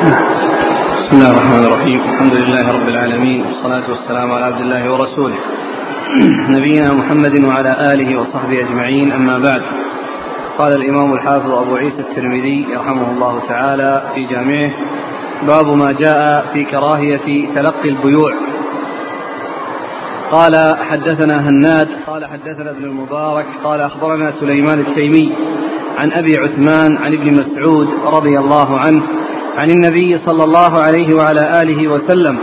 بسم الله الرحمن الرحيم. الحمد لله رب العالمين. والصلاة والسلام على عبد الله ورسوله. نبينا محمد وعلى آله وصحبه أجمعين. أما بعد. قال الإمام الحافظ أبو عيسى الترمذي رحمه الله تعالى في جامعه باب ما جاء في كراهية تلقي البيوع. قال حدثنا هناد. قال حدثنا ابن المبارك. قال أخبرنا سليمان التيمي عن أبي عثمان عن ابن مسعود رضي الله عنه عن النبي صلى الله عليه وعلى آله وسلم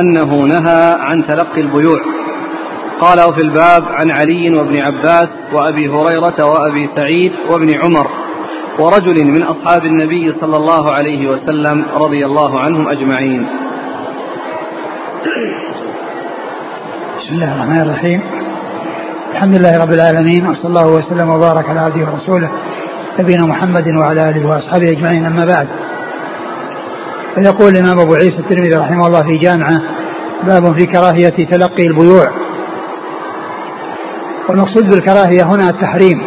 أنه نهى عن تلقي البيوع. قال وفي الباب عن علي وابن عباس وأبي هريرة وأبي سعيد وابن عمر ورجل من أصحاب النبي صلى الله عليه وسلم رضي الله عنهم أجمعين. بسم الله الرحمن الرحيم. الحمد لله رب العالمين وصلى الله وسلم وبارك على عبده ورسوله نبينا محمد وعلى آله وأصحابه أجمعين أما بعد. فيقول الإمام أبو عيسى الترمذي رحمه الله في جامعه باب في كراهية تلقي البيوع. والمقصود بالكراهية هنا التحريم.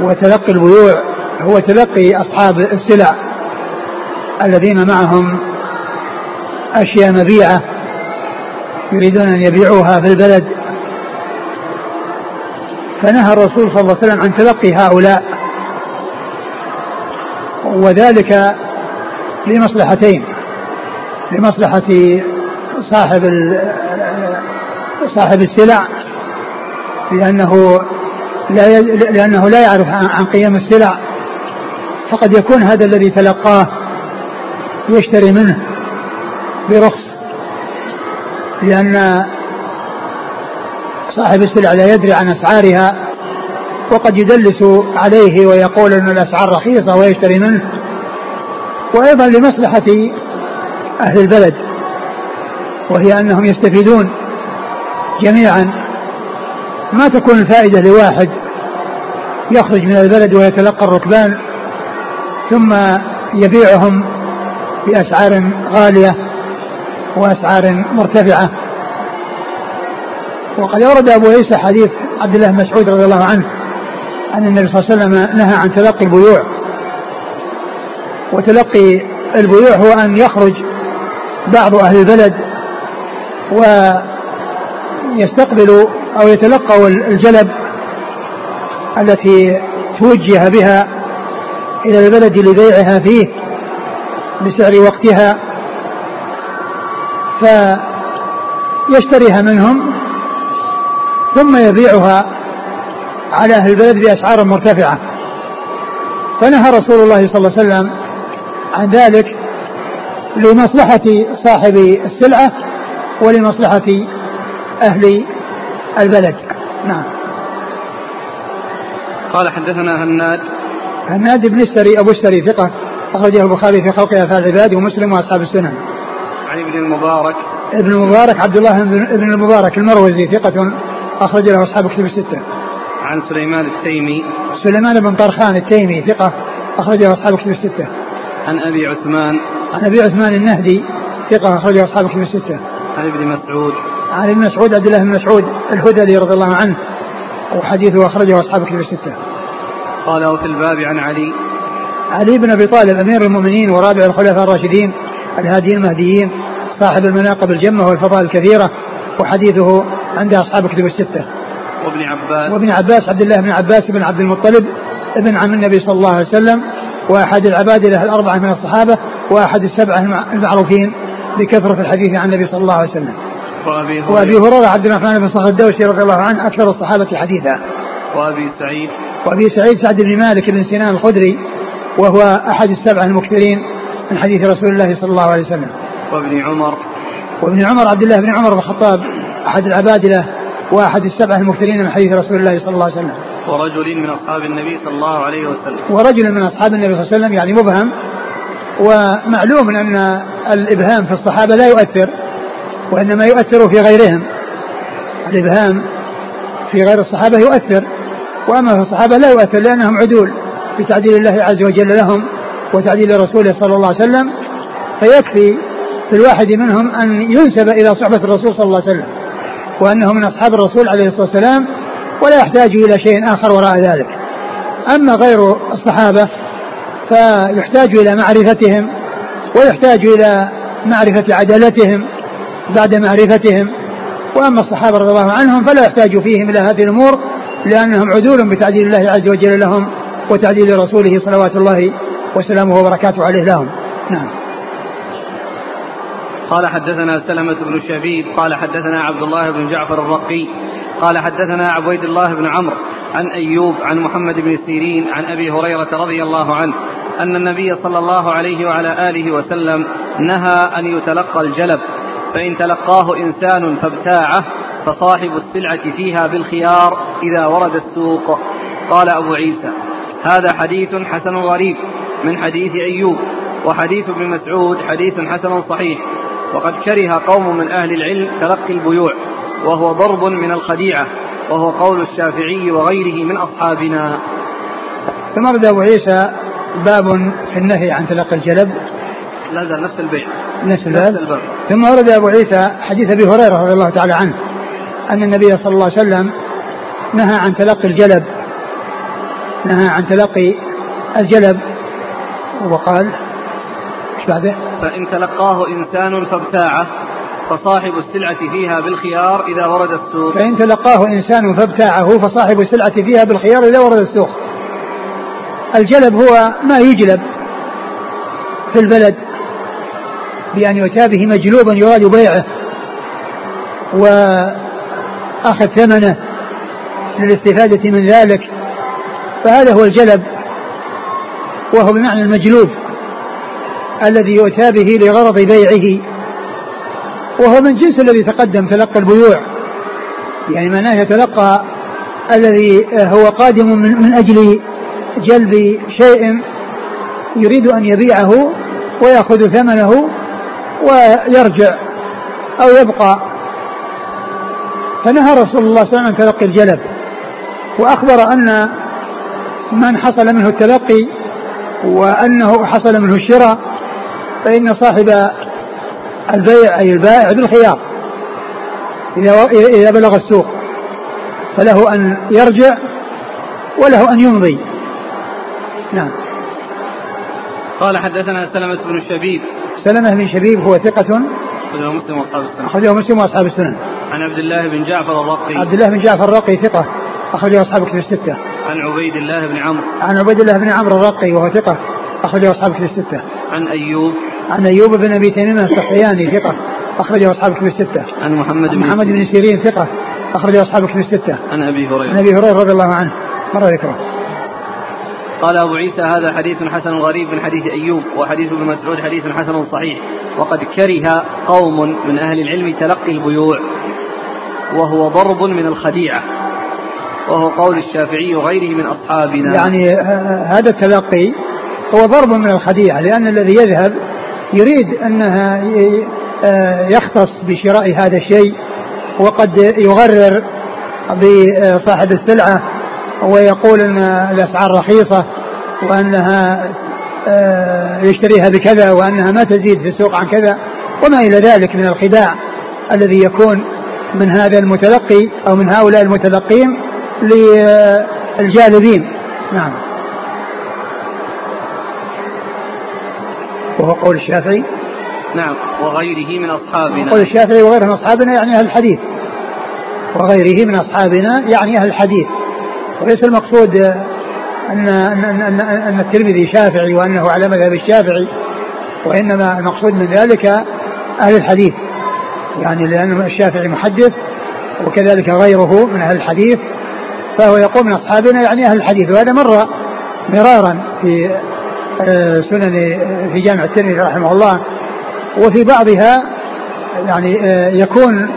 وتلقي البيوع هو تلقي أصحاب السلع الذين معهم أشياء مبيعة يريدون أن يبيعوها في البلد. فنهى الرسول صلى الله عليه وسلم عن تلقي هؤلاء. وذلك لمصلحتين. لمصلحة صاحب صاحب السلع لأنه لا لأنه لا يعرف عن قيم السلع. فقد يكون هذا الذي تلقاه يشتري منه برخص لأن صاحب السلع لا يدري عن أسعارها وقد يدلس عليه ويقول أن الأسعار رخيصة ويشتري منه. وأيضا لمصلحة أهل البلد وهي أنهم يستفيدون جميعا. ما تكون الفائدة لواحد يخرج من البلد ويتلقى الركبان ثم يبيعهم بأسعار غالية وأسعار مرتفعة. وقد أورد أبو عيسى حديث عبد الله بن مسعود رضي الله عنه أن النبي صلى الله عليه وسلم نهى عن تلقي البيوع. وتلقي البيوع هو أن يخرج بعض أهل البلد ويستقبل أو يتلقوا الجلب التي توجه بها إلى البلد لبيعها فيه بسعر وقتها فيشتريها منهم ثم يبيعها على أهل البلد بأسعار مرتفعة. فنهى رسول الله صلى الله عليه وسلم عن ذلك لمصلحة صاحب السلعة ولمصلحة أهل البلد. نعم. قال حدثنا هناد. هناد بن السري أبو السري ثقة أخرجه البخاري في خلق أفعال العباد ومسلم وأصحاب السنن. عن ابن المبارك. ابن المبارك عبد الله بن المبارك المروزي ثقة أخرج له أصحاب كتب الستة. عن سليمان التيمي. سليمان بن طرخان التيمي ثقة أخرج له أصحاب كتب الستة. عن أبي عثمان. عن أبي عثمان النهدي ثقة أخرج له أصحاب كتب الستة. عن ابن مسعود. عن ابن مسعود عبد الله بن مسعود الهذلي رضي الله عنه وحديثه أخرجه أصحاب كتب الستة. قال وفي الباب عن علي. علي بن أبي طالب أمير المؤمنين ورابع الخلفاء الراشدين الهاديين المهديين صاحب المناقب الجمة والفضائل الكثيرة وحديثه عند أصحاب كتب الستة. وابن عباس. وابن عباس عبد الله بن عباس بن عبد المطلب ابن عم النبي صلى الله عليه وسلم وأحد العبادلة الأربعة من الصحابة وأحد السبعة المعروفين بكثرة الحديث عن النبي صلى الله عليه وسلم. وأبي هريرة. وأبي هريرة عبد الرحمن بن صخر الدوسي رضي الله عنه أكثر الصحابة حديثا. وأبي سعيد. وأبي سعيد سعد بن مالك بن سنان الخدري وهو أحد السبعة المكثرين من حديث رسول الله صلى الله عليه وسلم. وابن عمر. وابن عمر عبد الله بن عمر بن الخطاب أحد العبادلة وأحد السبعة المكثرين من حديث رسول الله صلى الله عليه وسلم. ورجل من أصحاب النبي صلى الله عليه وسلم. ورجل من أصحاب النبي صلى الله عليه وسلم يعني مبهم ومعلوم أن الإبهام في الصحابة لا يؤثر وإنما يؤثر في غيرهم. الإبهام في غير الصحابة يؤثر وأما في الصحابة لا يؤثر لأنهم عدول بتعديل الله عز وجل لهم وتعديل رسوله صلى الله عليه وسلم. فيكفي في الواحد منهم أن ينسب إلى صحبة الرسول صلى الله عليه وسلم وأنه من أصحاب الرسول عليه الصلاة والسلام. ولا يحتاج إلى شيء آخر وراء ذلك. أما غير الصحابة فيحتاج إلى معرفتهم ويحتاج إلى معرفة عدالتهم بعد معرفتهم. وأما الصحابة رضي الله عنهم فلا يحتاج فيهم إلى هذه الأمور لأنهم عدول بتعديل الله عز وجل لهم وتعديل رسوله صلوات الله وسلامه وبركاته عليه لهم. نعم. قال حدثنا سلمة بن شبيب قال حدثنا عبد الله بن جعفر الرقي قال حدثنا عبيد الله بن عمرو عن أيوب عن محمد بن سيرين عن أبي هريرة رضي الله عنه أن النبي صلى الله عليه وعلى آله وسلم نهى أن يتلقى الجلب فإن تلقاه إنسان فابتاعه فصاحب السلعة فيها بالخيار إذا ورد السوق. قال أبو عيسى هذا حديث حسن غريب من حديث أيوب وحديث ابن مسعود حديث حسن صحيح وقد كره قوم من أهل العلم تلقي البيوع. وهو ضرب من الخديعة وهو قول الشافعي وغيره من أصحابنا. ثم ورد أبو عيسى باب في النهي عن تلقي الجلب لا نفس البيع نفس الباب. ثم ورد أبو عيسى حديث أبي هريرة رضي الله تعالى عنه أن النبي صلى الله عليه وسلم نهى عن تلقي الجلب نهى عن تلقي الجلب وقال إيش بعده؟ فإن تلقاه إنسان فابتاعه. فصاحب السلعة فيها بالخيار إذا ورد السوق. فإن تلقاه إنسان فابتاعه فصاحب السلعة فيها بالخيار إذا ورد السوق. الجلب هو ما يجلب في البلد بأن يؤتى به مجلوبا يراد بيعه وأخذ ثمنه للاستفادة من ذلك. فهذا هو الجلب وهو بمعنى المجلوب الذي يؤتى به لغرض بيعه. وهو من جنس الذي تقدم تلقى البيوع. يعني معناه يتلقى الذي هو قادم من أجل جلب شيء يريد أن يبيعه ويأخذ ثمنه ويرجع أو يبقى. فنهى رسول الله صلى الله عليه وسلم عن تلقي الجلب وأخبر أن من حصل منه التلقي وأنه حصل منه الشراء فإن صاحب البيع أي البائع بالخيار إذا إذا بلغ السوق. فله أن يرجع وله أن يمضي. نعم. قال حدثنا سلمة بن شبيب. سلمة بن شبيب هو ثقة أخرجه مسلم وأصحاب السنن. أخرجه مسلم وأصحاب السنن. عن عبد الله بن جعفر الرقي. عبد الله بن جعفر الرقي ثقة أخرجه أصحاب كتب الستة. عن عبيد الله بن عمرو. عن عبيد الله بن عمرو الرقي وهو ثقة أخرجه أصحاب كتب الستة. عن أيوب عن أيوب بن أبي تميم السخياني ثقة أخرجه أصحاب كتب الستة. عن محمد بن محمد بن سيرين ثقة أخرجه أصحاب كتب الستة. عن أبي هريرة. عن أبي هريرة رضي الله عنه. مر ذكره. قال أبو عيسى هذا حديث حسن غريب من حديث أيوب وحديث ابن مسعود حديث حسن صحيح. وقد كره قوم من أهل العلم تلقي البيوع وهو ضرب من الخديعة وهو قول الشافعي وغيره من أصحابنا. يعني هذا التلقي هو ضرب من الخديعة لأن الذي يذهب يريد أنها يختص بشراء هذا الشيء وقد يغرر بصاحب السلعة ويقول أن الأسعار رخيصة وأنها يشتريها بكذا وأنها ما تزيد في السوق عن كذا وما إلى ذلك من الخداع الذي يكون من هذا المتلقي أو من هؤلاء المتلقين للجالبين. نعم. وهو قول الشافعي. نعم وغيره من أصحابنا. قول الشافعي وغيره من أصحابنا يعني أهل الحديث. وغيره من أصحابنا يعني أهل الحديث. وليس المقصود أن أن أن, أن الترمذي شافعي وأنه على مذهب الشافعي وإنما المقصود من ذلك أهل الحديث. يعني لأن الشافعي محدث وكذلك غيره من أهل الحديث فهو يقول من أصحابنا يعني أهل الحديث. وهذا مر مرارا في سنن في جامع الترمذي رحمه الله وفي بعضها يعني يكون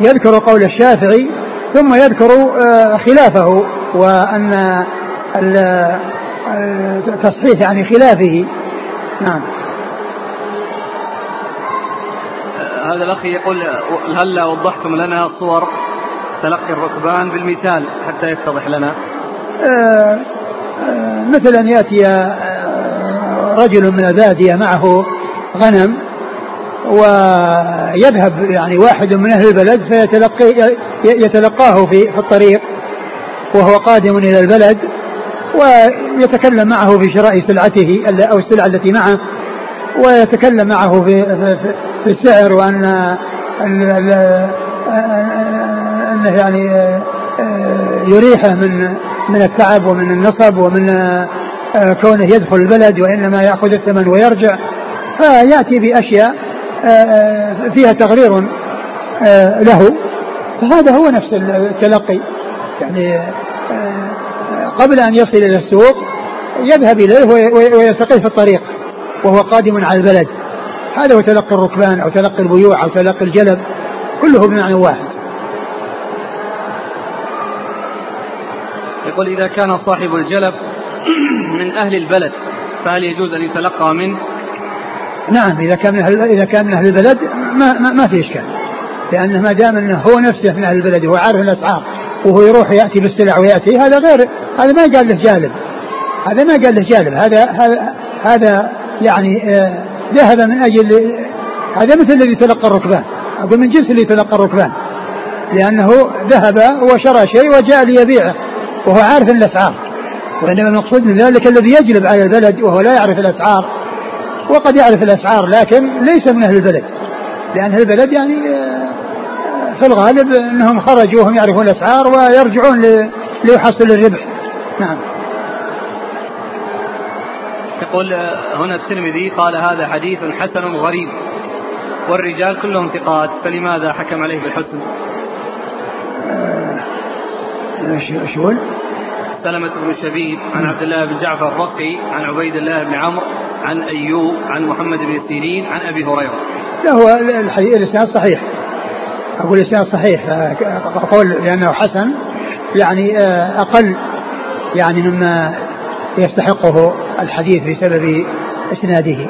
يذكر قول الشافعي ثم يذكر خلافه وأن التصحيح يعني خلافه. نعم. هذا الأخ يقول هل وضحتم لنا صور تلقي الركبان بالمثال حتى يتضح لنا؟ آه مثل أن يأتي رجل من البادية معه غنم ويذهب يعني واحد من أهل البلد فيتلقي يتلقاه في, في الطريق وهو قادم إلى البلد ويتكلم معه في شراء سلعته أو السلعة التي معه ويتكلم معه في, في, في السعر وأن أنه يعني يريحه من من التعب ومن النصب ومن كونه يدخل البلد وإنما يأخذ الثمن ويرجع. فيأتي بأشياء فيها تغرير له. فهذا هو نفس التلقي. يعني قبل أن يصل إلى السوق يذهب إليه ويلتقيه في الطريق وهو قادم على البلد. هذا هو تلقي الركبان أو تلقي البيوع أو تلقي الجلب كله بمعنى واحد. يقول إذا كان صاحب الجلب من أهل البلد فهل يجوز أن يتلقى منه؟ نعم إذا كان من أهل إذا كان من أهل البلد ما ما, ما في إشكال لأنه ما دام أنه هو نفسه من أهل البلد وهو عارف الأسعار وهو يروح يأتي بالسلع ويأتي هذا غير هذا ما قال له جالب هذا ما قال له جالب هذا هذا هذا يعني آه، ذهب من أجل هذا مثل الذي تلقى الركبان أقول من جنس اللي تلقى الركبان لأنه ذهب وشرى شيء وجاء ليبيعه وهو عارف الأسعار. وإنما المقصود من ذلك الذي يجلب على البلد وهو لا يعرف الأسعار وقد يعرف الأسعار لكن ليس من أهل البلد. لأن أهل البلد يعني آه، في الغالب أنهم خرجوا وهم يعرفون الأسعار ويرجعون ليحصل الربح. نعم. يقول آه، هنا الترمذي قال هذا حديث حسن غريب. والرجال كلهم ثقات فلماذا حكم عليه بالحسن؟ إيش يقول؟ سلمة بن شبيب عن عبد الله بن جعفر الرقي عن عبيد الله بن عمرو عن أيوب عن محمد بن سيرين عن أبي هريرة. لا هو الإسناد صحيح. أقول الإسناد صحيح أقول لأنه حسن يعني آه، أقل يعني مما يستحقه الحديث بسبب إسناده.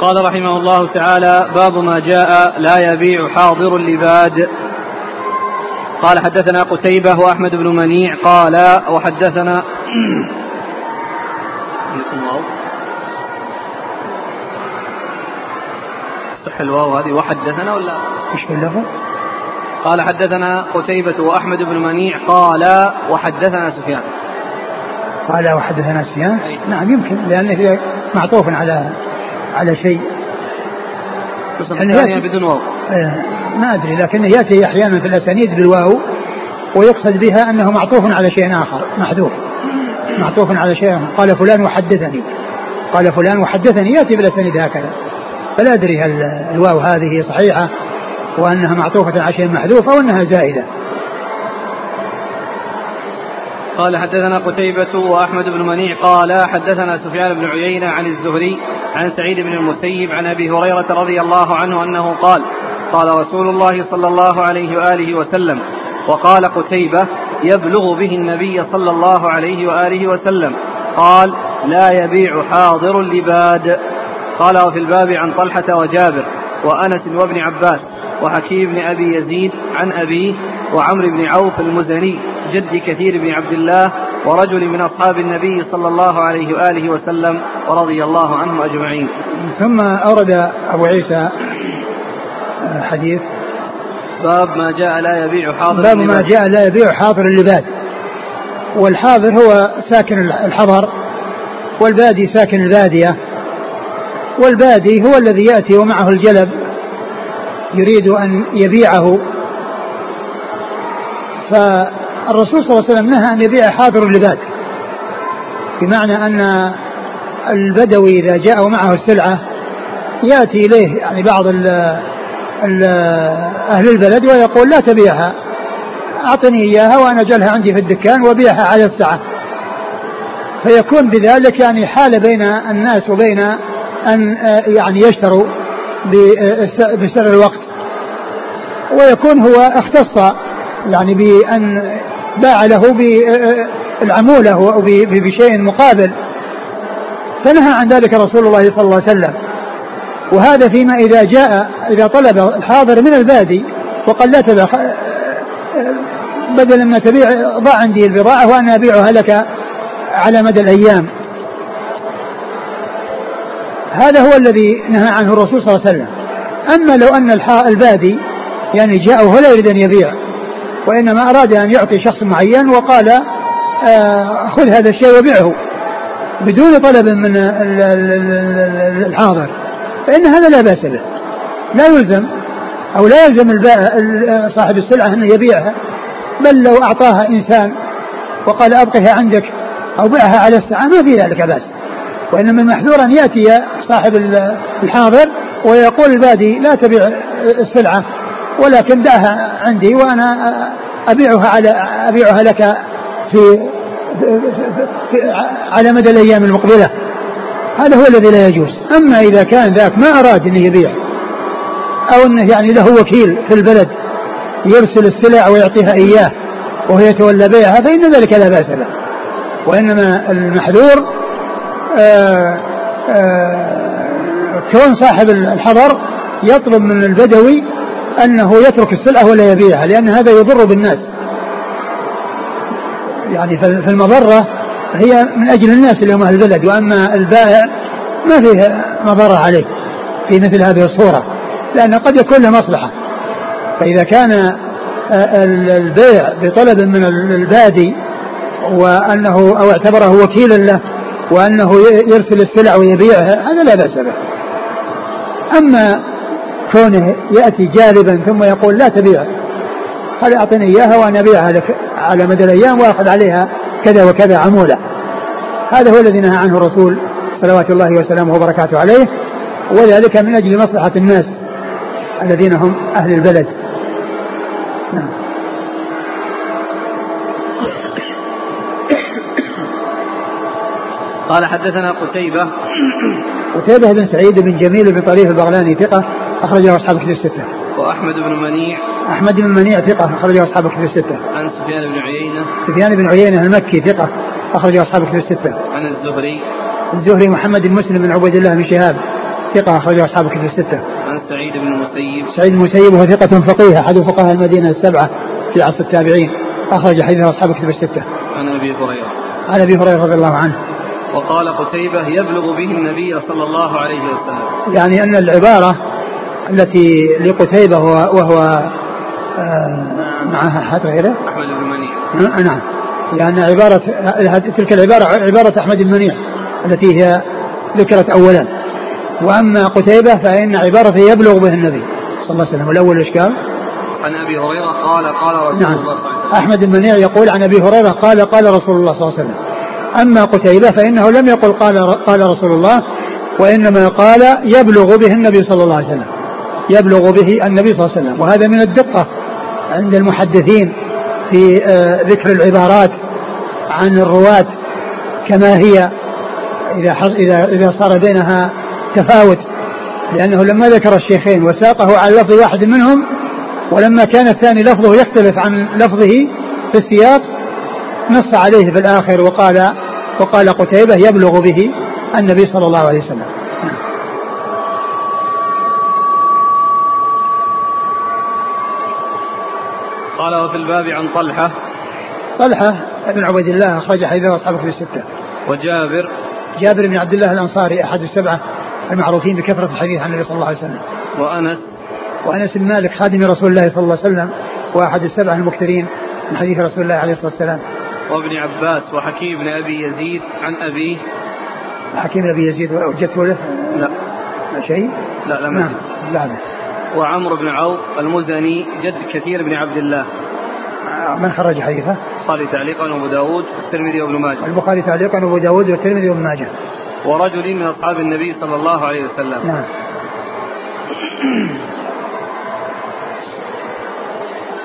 قال رحمه الله تعالى باب ما جاء لا يبيع حاضر اللباد. قال حدثنا قتيبة وأحمد بن منيع قال وحدثنا صح الواو هذه وحدثنا ولا؟ إيش اللفظ؟ قال حدثنا قتيبة وأحمد بن منيع قال وحدثنا سفيان. قال وحدثنا سفيان؟ نعم يمكن لأنه معطوف على على شيء. الثانية بدون واو. إيه، ما أدري لكنه يأتي أحيانا في الأسانيد بالواو ويقصد بها أنه معطوف على شيء آخر محذوف. معطوف على شيء آخر. قال فلان وحدثني. قال فلان وحدثني يأتي بالأسانيد هكذا. فلا أدري هل الواو هذه صحيحة وأنها معطوفة على شيء محذوف أو أنها زائدة. قال حدثنا قتيبة وأحمد بن منيع قال حدثنا سفيان بن عيينة عن الزهري عن سعيد بن المسيب عن أبي هريرة رضي الله عنه أنه قال قال رسول الله صلى الله عليه وآله وسلم وقال قتيبة يبلغ به النبي صلى الله عليه وآله وسلم قال لا يبيع حاضر لباد. قال وفي الباب عن طلحة وجابر وأنس وابن عباس وحكيم بن أبي يزيد عن أبيه وعمرو بن عوف المزني جد كثير بن عبد الله ورجل من أصحاب النبي صلى الله عليه وآله وسلم ورضي الله عنهم أجمعين. ثم أورد أبو عيسى حديث باب ما جاء لا يبيع حاضر باب ما جاء لا يبيع حاضر اللباد والحاضر هو ساكن الحضر والبادي ساكن البادية. والبادي هو الذي يأتي ومعه الجلب يريد أن يبيعه. فالرسول صلى الله عليه وسلم نهى أن يبيع حاضر اللباد بمعنى أن البدوي إذا جاء ومعه السلعة يأتي إليه يعني بعض أهل البلد ويقول لا تبيعها. أعطني إياها وأنا أجلها عندي في الدكان وبيعها على الساعة. فيكون بذلك يعني حال بين الناس وبين أن يعني يشتروا بسعر الوقت. ويكون هو اختص يعني بأن باع له بالعمولة أو بشيء مقابل. فنهى عن ذلك رسول الله صلى الله عليه وسلم. وهذا فيما إذا جاء إذا طلب الحاضر من البادي وقال لا تبيع بدلا ما تبيع ضع عندي البضاعة وأنا أبيعها لك على مدى الأيام. هذا هو الذي نهى عنه الرسول صلى الله عليه وسلم. أما لو أن البادي يعني جاء وهو لا يريد أن يبيع وإنما أراد أن يعطي شخص معين وقال آه، خذ هذا الشيء وبيعه بدون طلب من الحاضر. فإن هذا لا بأس به. لا يلزم أو لا يلزم صاحب السلعة أن يبيعها بل لو أعطاها إنسان وقال أبقها عندك أو بيعها على الساعة ما في ذلك بأس. وإنما المحذور أن يأتي صاحب الحاضر ويقول البادي لا تبيع السلعة ولكن دعها عندي وأنا أبيعها على أبيعها لك في, في, في على مدى الأيام المقبلة. هذا هو الذي لا يجوز. أما إذا كان ذاك ما أراد أن يبيع أو أنه يعني له وكيل في البلد يرسل السلع ويعطيها إياه وهو يتولى بيعها فإن ذلك لا بأس به وإنما المحذور آآ آآ كون صاحب الحضر يطلب من البدوي أنه يترك السلعة ولا يبيعها لأن هذا يضر بالناس. يعني في المضرة هي من أجل الناس اللي هم أهل البلد وأما البائع ما فيه مضرة عليه في مثل هذه الصورة لأن قد يكون له مصلحة. فإذا كان البيع بطلب من البادي وأنه أو اعتبره وكيلا له وأنه يرسل السلع ويبيعها هذا لا بأس به. أما كونه يأتي جالبا ثم يقول لا تبيع قال أعطني إياها وأنا أبيعها لك على مدى الأيام وأخذ عليها كذا وكذا عمولة هذا هو الذي نهى عنه الرسول صلوات الله وسلامه وبركاته عليه وذلك من أجل مصلحة الناس الذين هم أهل البلد. نعم. قال حدثنا قتيبة. قتيبة بن سعيد بن جميل بن طريف البغلاني ثقة أخرجه أصحاب كتب الستة. وأحمد بن منيع أحمد بن منيع ثقة أخرجه أصحاب كتب الستة. عن سفيان بن عيينة سفيان بن عيينة المكي ثقة أخرجه أصحاب كتب الستة. عن الزهري الزهري محمد بن مسلم بن عبيد الله بن شهاب ثقة أخرجه أصحاب كتب الستة. عن سعيد بن المسيب سعيد بن المسيب وهو ثقة فقيه أحد فقهاء المدينة السبعة في عصر التابعين أخرج حديث أصحاب كتب الستة. عن أبي هريرة عن أبي هريرة رضي الله عنه. وقال قتيبة يبلغ به النبي صلى الله عليه وسلم يعني أن العبارة التي لقتيبة وهو آه، معها أحد غيره؟ أحمد بن منيع. آه، نعم. لأن عبارة تلك العبارة عبارة أحمد بن منيع التي هي ذكرت أولا. وأما قتيبة فإن عبارته يبلغ به النبي صلى الله عليه وسلم. والأول الإشكال عن أبي هريرة قال قال رسول نعم. الله صلى الله عليه وسلم. أحمد بن منيع يقول عن أبي هريرة قال قال رسول الله صلى الله عليه وسلم. أما قتيبة فإنه لم يقل قال قال رسول الله وإنما قال يبلغ به النبي صلى الله عليه وسلم. يبلغ به النبي صلى الله عليه وسلم. وهذا من الدقة عند المحدثين في آه، ذكر العبارات عن الرواة كما هي إذا إذا إذا صار بينها تفاوت. لأنه لما ذكر الشيخين وساقه على لفظ واحد منهم ولما كان الثاني لفظه يختلف عن لفظه في السياق نص عليه في الآخر وقال وقال قتيبة يبلغ به النبي صلى الله عليه وسلم. قال وفي الباب عن طلحة. طلحة بن عبيد الله أخرج حديثه أصحابه في الستة وجابر. جابر بن عبد الله الأنصاري أحد السبعة المعروفين بكثرة الحديث عن النبي صلى الله عليه وسلم. وأنس. وأنس بن مالك خادم رسول الله صلى الله عليه وسلم وأحد السبعة المكثرين من حديث رسول الله عليه الصلاة والسلام. وابن عباس وحكيم بن أبي يزيد عن أبيه. حكيم بن أبي يزيد وجدته له لا. شيء؟ لا لم نعم. لا لا. وعمرو بن عوف المزني جد كثير بن عبد الله. من خرج حديثه؟ البخاري تعليقا وأبو داود والترمذي وابن ماجه. البخاري تعليقا وأبو داود والترمذي وابن ماجه. ورجل من أصحاب النبي صلى الله عليه وسلم. نعم.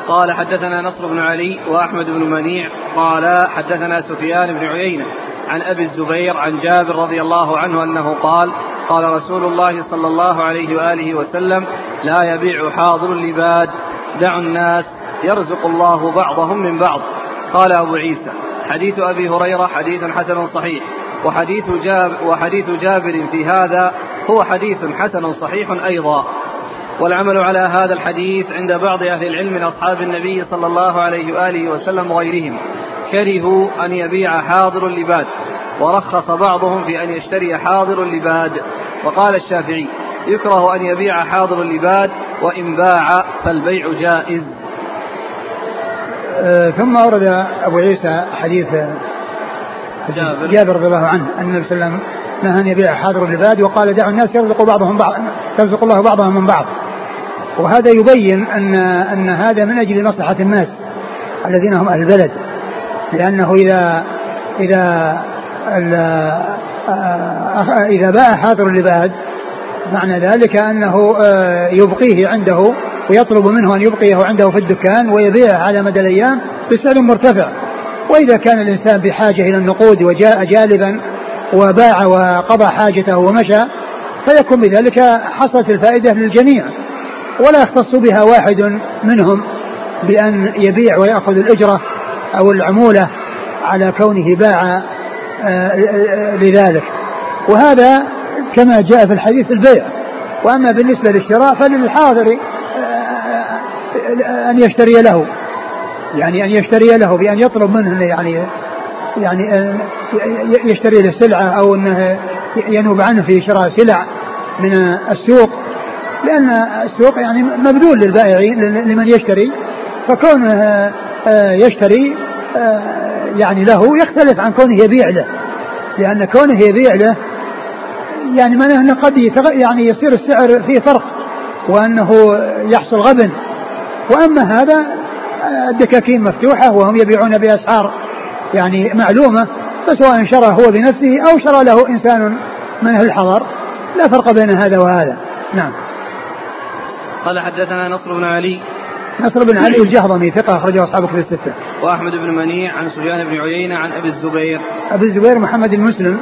قال حدثنا نصر بن علي وأحمد بن منيع. قال حدثنا سفيان بن عيينة عن أبي الزبير عن جابر رضي الله عنه أنه قال قال رسول الله صلى الله عليه وآله وسلم لا يبيع حاضر لباد دعوا الناس يرزق الله بعضهم من بعض. قال أبو عيسى حديث أبي هريرة حديث حسن صحيح وحديث جاب وحديث جابر في هذا هو حديث حسن صحيح أيضا. والعمل على هذا الحديث عند بعض أهل العلم من أصحاب النبي صلى الله عليه وآله وسلم وغيرهم كرهوا أن يبيع حاضر اللباد ورخص بعضهم في أن يشتري حاضر اللباد. وقال الشافعي يكره أن يبيع حاضر اللباد وإن باع فالبيع جائز. آه ثم ورد أبو عيسى حديث جابر. جابر رضي الله عنه أن النبي صلى الله عليه وسلم نهى أن يبيع حاضر العباد وقال دعوا الناس يرزق بعضهم بعض يرزق الله بعضهم من بعض. وهذا يبين ان أن هذا من أجل مصلحة الناس الذين هم أهل البلد لأنه اذا إذا إذا باع حاضر العباد معنى ذلك أنه آه، يبقيه عنده ويطلب منه أن يبقيه عنده في الدكان ويبيعه على مدى الأيام بسعر مرتفع. وإذا كان الإنسان بحاجة إلى النقود وجاء جالبا وباع وقضى حاجته ومشى فيكون بذلك حصلت الفائدة للجميع. ولا يختص بها واحد منهم بأن يبيع ويأخذ الأجرة أو العمولة على كونه باع لذلك. وهذا كما جاء في الحديث البيع. وأما بالنسبة للشراء فللحاضر آه، أن يشتري له. يعني أن يشتري له بأن يطلب منه يعني يعني يشتري له سلعة أو إنه ينوب عنه في شراء سلع من السوق. لأن السوق يعني مبذول للبائعين لمن يشتري. فكونه آه، يشتري يعني له يختلف عن كونه يبيع له. لأن كونه يبيع له يعني معناه أنه قد يعني يصير السعر فيه فرق وأنه يحصل غبن. وأما هذا الدكاكين مفتوحة وهم يبيعون بأسعار يعني معلومة فسواء شرى هو بنفسه أو شرى له إنسان من أهل الحضر لا فرق بين هذا وهذا. نعم. قال حدثنا نصر بن علي نصر بن علي الجهضمي ثقة أخرجه أصحاب كتب الستة. وأحمد بن منيع عن سفيان بن عيينة عن أبي الزبير. أبي الزبير محمد بن مسلم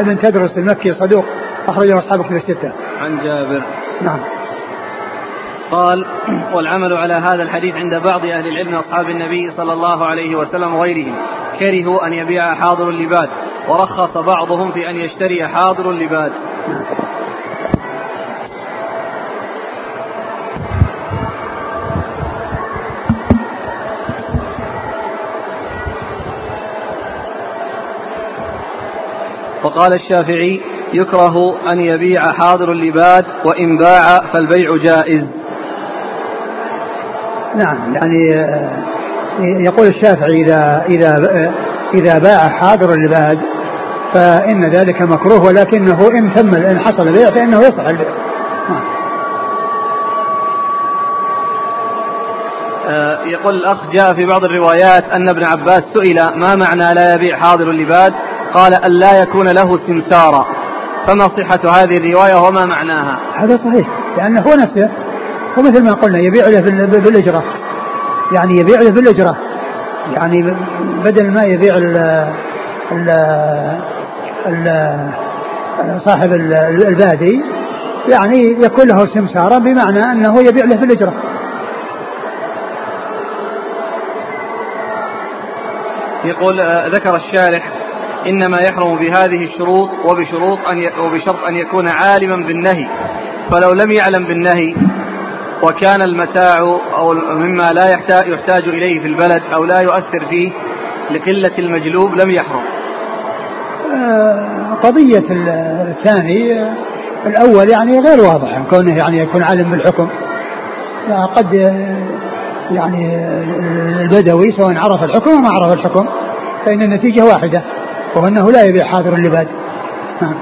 ابن تدرس المكي صدوق أخرجه أصحاب كتب الستة. عن جابر. نعم. قال والعمل على هذا الحديث عند بعض أهل العلم أصحاب النبي صلى الله عليه وسلم وغيرهم كرهوا أن يبيع حاضر اللباد ورخص بعضهم في أن يشتري حاضر اللباد وقال الشافعي يكره أن يبيع حاضر اللباد وإن باع فالبيع جائز نعم يعني آه، يقول الشافعي إذا إذا إذا باع حاضر اللباد فإن ذلك مكروه ولكنه إن تم إن حصل البيع فإنه يصح البيع. آه، يقول الأخ جاء في بعض الروايات أن ابن عباس سئل ما معنى لا يبيع حاضر اللباد قال أن لا يكون له سمسارا فما صحة هذه الرواية وما معناها؟ هذا صحيح لأنه هو نفسه هو مثل ما قلنا يبيع له بالأجرة. يعني يبيع له بالأجرة. يعني بدل ما يبيع ال ال ال صاحب البادي يعني يكون له سمسارا بمعنى أنه يبيع له بالأجرة. يقول آه، ذكر الشارح إنما يحرم بهذه الشروط وبشروط أن وبشرط أن يكون عالما بالنهي. فلو لم يعلم بالنهي وكان المتاع أو مما لا يحتاج, إليه في البلد أو لا يؤثر فيه لقلة المجلوب لم يحرم. آه، قضية الثاني الأول يعني غير واضح كونه يعني يكون عالم بالحكم. قد يعني البدوي سواء عرف الحكم أو ما عرف الحكم فإن النتيجة واحدة. وهو أنه لا يبيع حاضر اللباد. نعم.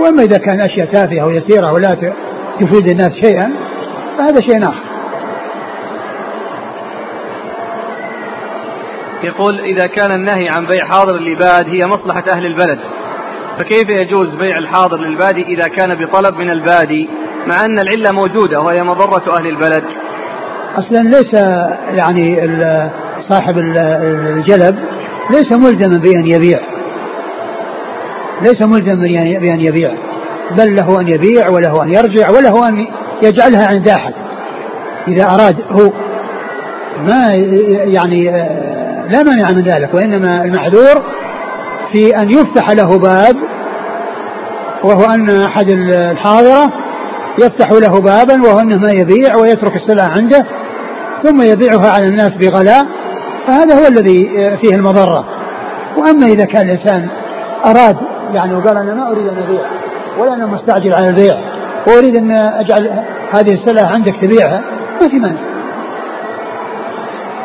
وأما إذا كان أشياء تافهة ويسيرة ولا تفيد الناس شيئا فهذا شيء آخر. يقول إذا كان النهي عن بيع حاضر اللباد هي مصلحة أهل البلد فكيف يجوز بيع الحاضر للبادي إذا كان بطلب من البادي مع أن العلة موجودة وهي مضرة أهل البلد؟ أصلا ليس يعني صاحب الجلب ليس ملزما بأن يبيع. ليس ملزما بأن يبيع. بل له أن يبيع وله أن يرجع وله أن يجعلها عند أحد. إذا أراد هو ما يعني لا مانع من ذلك وإنما المحذور في أن يفتح له باب وهو أن أحد الحاضرة يفتح له بابا وهو أنه ما يبيع ويترك السلعة عنده ثم يبيعها على الناس بغلاء. فهذا هو الذي فيه المضرة. وأما إذا كان الإنسان أراد يعني وقال أنا ما أريد أن أبيع ولا أنا مستعجل على البيع وأريد أن أجعل هذه السلعة عندك تبيعها ما في مانع.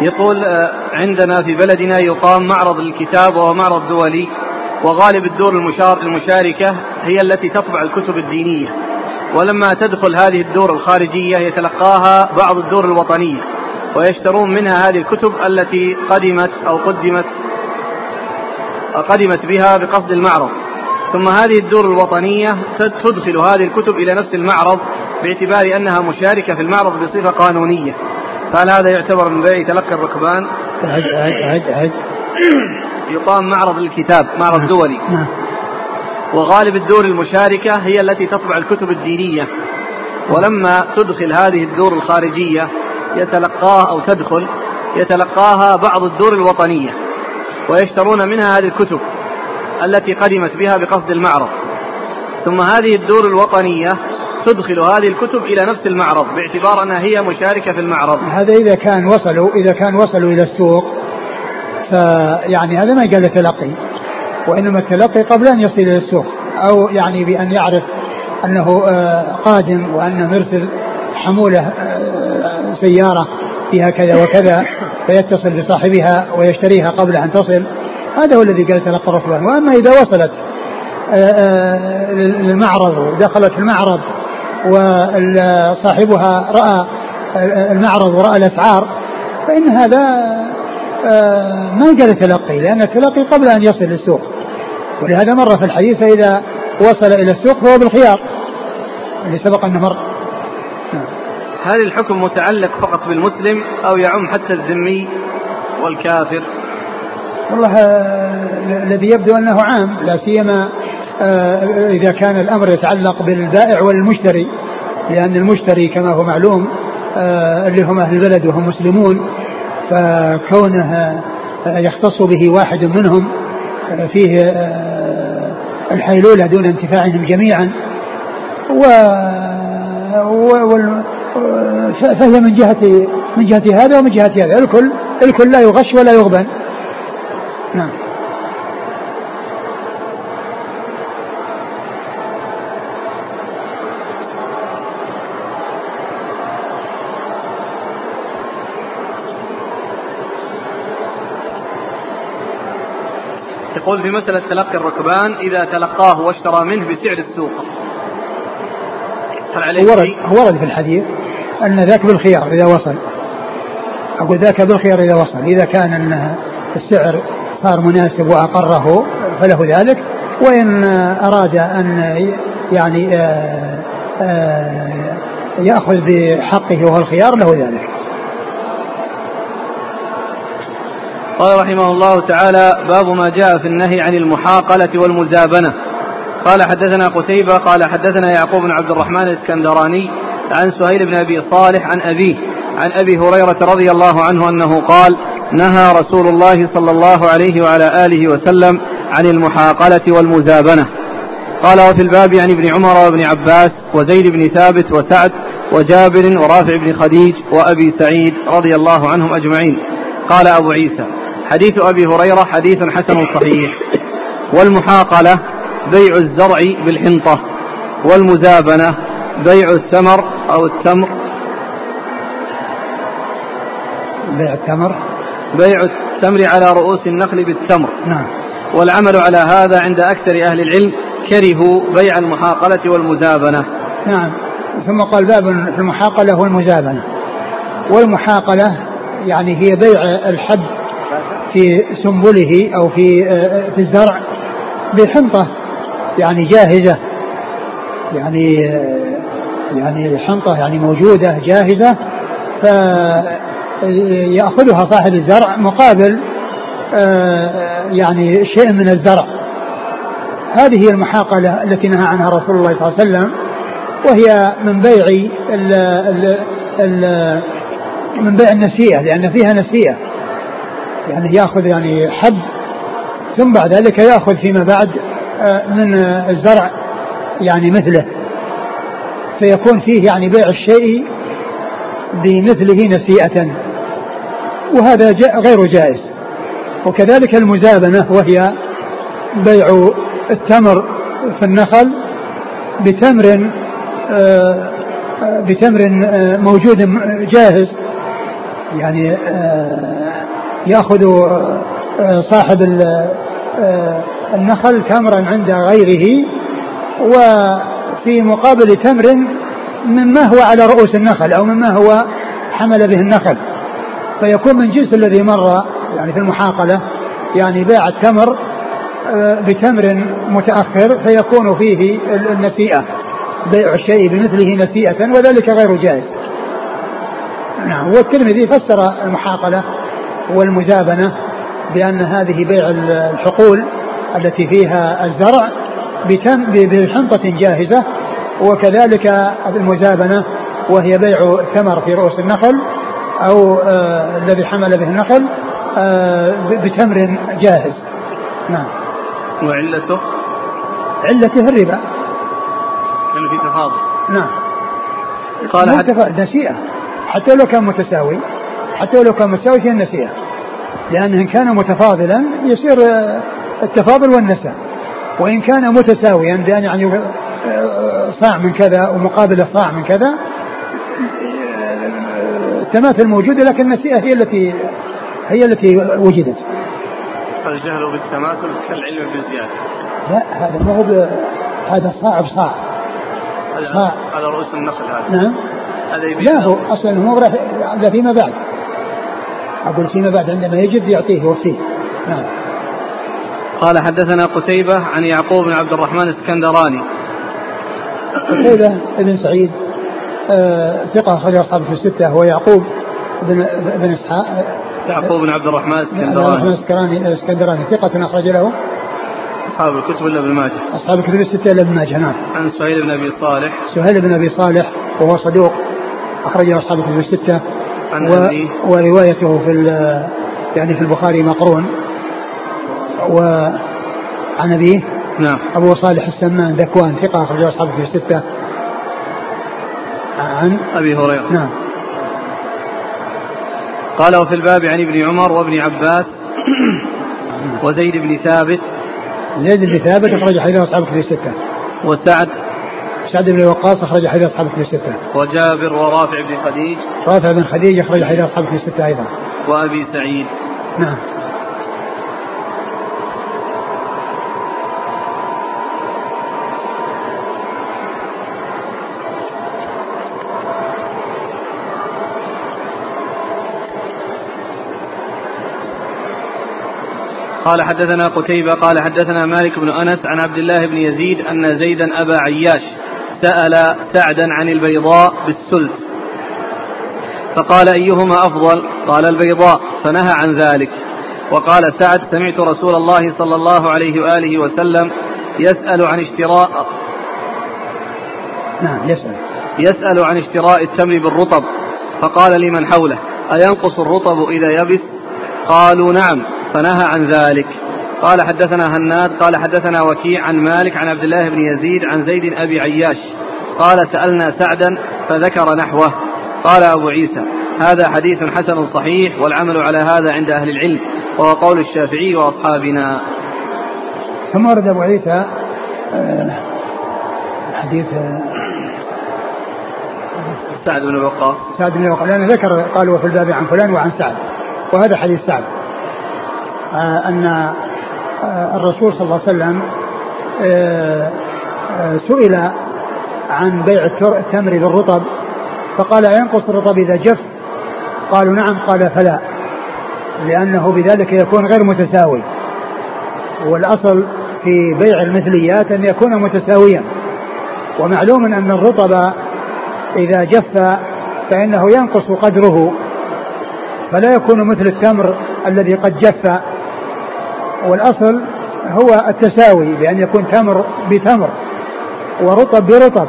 يقول آه، عندنا في بلدنا يقام معرض للكتاب وهو معرض دولي وغالب الدور المشار المشاركة هي التي تطبع الكتب الدينية. ولما تدخل هذه الدور الخارجية يتلقاها بعض الدور الوطنية. ويشترون منها هذه الكتب التي قدمت أو قدمت قدمت بها بقصد المعرض ثم هذه الدور الوطنية تدخل هذه الكتب إلى نفس المعرض باعتبار أنها مشاركة في المعرض بصفة قانونية فهل هذا يعتبر من بيع تلقي الركبان؟ عد عد عد يقام معرض للكتاب معرض نعم. دولي نعم. وغالب الدور المشاركة هي التي تطبع الكتب الدينية ولما تدخل هذه الدور الخارجية يتلقاها أو تدخل يتلقاها بعض الدور الوطنية ويشترون منها هذه الكتب التي قدمت بها بقصد المعرض. ثم هذه الدور الوطنية تدخل هذه الكتب إلى نفس المعرض باعتبار أنها هي مشاركة في المعرض. هذا إذا كان وصلوا إذا كان وصلوا إلى السوق فيعني هذا ما يقال تلقي. وإنما التلقي قبل أن يصل إلى السوق أو يعني بأن يعرف أنه آه، قادم وأن مرسل. حمولة آه، سيارة فيها كذا وكذا فيتصل بصاحبها ويشتريها قبل أن تصل. هذا هو الذي قال تلقى الركبان. وأما إذا وصلت آه، للمعرض ودخلت المعرض وصاحبها رأى المعرض ورأى الأسعار فإن هذا ما يقال تلقي لأن التلقي قبل أن يصل للسوق. ولهذا مر في الحديث فإذا وصل إلى السوق فهو بالخيار. اللي سبق أنه مر. هل الحكم متعلق فقط بالمسلم أو يعم حتى الذمي والكافر؟ والله آه، الذي يبدو أنه عام لا سيما آه، إذا كان الأمر يتعلق بالبائع والمشتري لأن المشتري كما هو معلوم آه، اللي هم أهل البلد وهم مسلمون فكونه يختص به واحد منهم فيه الحيلولة دون انتفاعهم جميعا و فهي من جهة من جهة هذا ومن جهة هذا. الكل الكل لا يغش ولا يغبن. نعم. يقول في مسألة تلقي الركبان إذا تلقاه واشترى منه بسعر السوق. هل عليه ورد ورد في الحديث. أن ذاك بالخيار إذا وصل. أقول ذاك بالخيار إذا وصل. إذا كان أن السعر صار مناسب وأقره فله ذلك. وإن أراد أن يعني آه، آه، يأخذ بحقه وهو الخيار له ذلك. قال رحمه الله تعالى باب ما جاء في النهي عن المحاقلة والمزابنة. قال حدثنا قتيبة قال حدثنا يعقوب بن عبد الرحمن الإسكندراني عن سهيل بن أبي صالح عن أبيه عن أبي هريرة رضي الله عنه أنه قال نهى رسول الله صلى الله عليه وعلى آله وسلم عن المحاقلة والمزابنة. قال وفي الباب عن ابن عمر وابن عباس وزيد بن ثابت وسعد وجابر ورافع بن خديج وأبي سعيد رضي الله عنهم أجمعين. قال أبو عيسى حديث أبي هريرة حديث حسن صحيح. والمحاقلة بيع الزرع بالحنطة والمزابنة بيع الثمر أو التمر. بيع التمر. بيع التمر على رؤوس النخل بالتمر. نعم. والعمل على هذا عند أكثر أهل العلم كرهوا بيع المحاقلة والمزابنة. نعم. ثم قال باب في المحاقلة والمزابنة. والمحاقلة يعني هي بيع الحب في سنبله أو في آه، في الزرع بحنطة يعني جاهزة. يعني يعني الحنطة يعني موجودة جاهزة فيأخذها صاحب الزرع مقابل آه، يعني شيء من الزرع. هذه هي المحاقلة التي نهى عنها رسول الله صلى الله عليه وسلم وهي من بيع ال ال ال من بيع النسيئة لأن فيها نسيئة. يعني يأخذ يعني حب ثم بعد ذلك يأخذ فيما بعد آه، من الزرع. يعني مثله. فيكون فيه يعني بيع الشيء بمثله نسيئة. وهذا غير جائز. وكذلك المزابنة وهي بيع التمر في النخل بتمر آه، آه، بتمر موجود جاهز. يعني آه، يأخذ آه، صاحب آه، النخل تمرا عند غيره. وفي مقابل تمر مما هو على رؤوس النخل أو مما هو حمل به النخل. فيكون من جنس الذي مر يعني في المحاقلة يعني باع التمر بتمر متأخر فيكون فيه النسيئة بيع الشيء بمثله نسيئة وذلك غير جائز. نعم والترمذي فسر المحاقلة والمزابنة بأن هذه بيع الحقول التي فيها الزرع بحنطة جاهزة وكذلك المزابنة وهي بيع ثمر في رؤوس النخل أو آه الذي حمل به النخل آه بتمر جاهز. نعم. وعلته علته الربا. كان في تفاضل. نعم. قال حتى نسيئة. حتى لو كان متساوي. حتى لو كان متساوي في النسيئة لأنه إن كان متفاضلا يصير التفاضل والنساء. وإن كان متساويا بأن يعني صاع من كذا ومقابل صاع من كذا التماثل موجودة لكن النسيئة هي التي هي التي وجدت. الجهل بالتماثل كالعلم بالزيادة. لا هذا ما هو هذا صاع بصاع. صاع. على رؤوس النخل هذا. نعم. لا هو أصلا هو لا فيما بعد. أقول فيما بعد عندما يجد يعطيه يوفيه نعم. قال حدثنا قتيبة عن يعقوب بن عبد الرحمن الاسكندراني قتيبة بن سعيد آه ثقة أخرج أصحابه في الستة هو يعقوب بن بن إسحاق يعقوب بن عبد الرحمن الاسكندراني الاسكندراني ثقة أخرج له؟ أصحاب الكتب إلا ابن ماجه؟ أصحاب الكتب الستة إلا ابن ماجه نعم. عن سهيل بن أبي صالح. سهيل بن أبي صالح وهو صدوق أخرجه أصحاب الكتب الستة. عن و... وروايته في يعني في البخاري مقرون. وعن أبيه. نعم. أبو صالح السمان ذكوان ثقة أخرجه أصحاب الكتب الستة. عن أبي هريرة. نعم. قال وفي الباب عن ابن عمر وابن عباس وزيد بن ثابت. زيد بن ثابت أخرج حديث أصحاب الكتب الستة. وسعد. سعد بن وقاص أخرج حديث أصحاب الكتب الستة. وجابر ورافع بن خديج. رافع بن خديج أخرج حديث أصحاب الكتب الستة أيضا. وأبي سعيد. نعم. قال حدثنا قتيبة قال حدثنا مالك بن أنس عن عبد الله بن يزيد أن زيدا أبا عياش سأل سعدا عن البيضاء بالسلس. فقال أيهما أفضل؟ قال البيضاء. فنهى عن ذلك. وقال سعد سمعت رسول الله صلى الله عليه وآله وسلم يسأل عن اشتراء نعم يسأل. يسأل عن اشتراء التمر بالرطب. فقال لمن حوله؟ أينقص الرطب إذا يبس؟ قالوا نعم. فنهى عن ذلك. قال حدثنا هناد قال حدثنا وكيع عن مالك عن عبد الله بن يزيد عن زيد أبي عياش. قال سألنا سعدا فذكر نحوه. قال أبو عيسى هذا حديث حسن صحيح والعمل على هذا عند أهل العلم وهو قول الشافعي وأصحابنا. ثم ورد أبو عيسى آه، حديث آه، سعد بن وقاص. سعد بن وقاص لأنه ذكر قال وفي الباب عن فلان وعن سعد وهذا حديث سعد. أن آه، الرسول صلى الله عليه وسلم آه، سئل عن بيع التمر بالرطب فقال ينقص الرطب إذا جف؟ قالوا نعم قال فلا لأنه بذلك يكون غير متساوي. والأصل في بيع المثليات أن يكون متساويا. ومعلوم أن الرطب إذا جف فإنه ينقص قدره فلا يكون مثل التمر الذي قد جف والأصل هو التساوي بأن يكون تمر بتمر ورطب برطب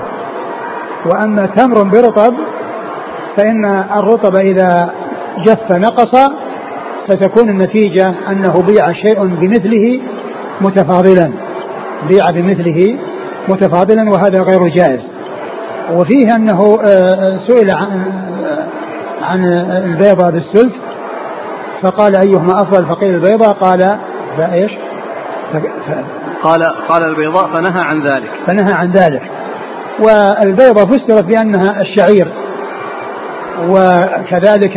وأما تمر برطب فإن الرطب إذا جف نقص فتكون النتيجة أنه بيع شيء بمثله متفاضلا بيع بمثله متفاضلا وهذا غير جائز. وفيه أنه آه، سئل عن آه، عن البيضة بالسلس فقال أيهما أفضل فقيل البيضة قال فايش؟ قال قال البيضاء فنهى عن ذلك. فنهى عن ذلك. والبيضة فسرت بأنها الشعير وكذلك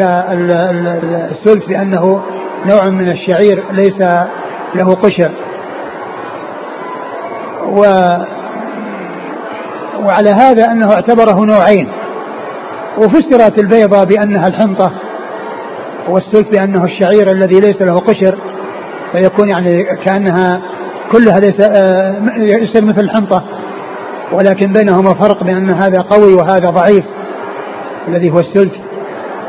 السلس بأنه نوع من الشعير ليس له قشر. و وعلى هذا أنه اعتبره نوعين. وفسرت البيضة بأنها الحنطة والسلس بأنه الشعير الذي ليس له قشر. فيكون يعني كأنها كلها ليس آه، يصير مثل الحنطة. ولكن بينهما فرق بأن هذا قوي وهذا ضعيف. الذي هو السلك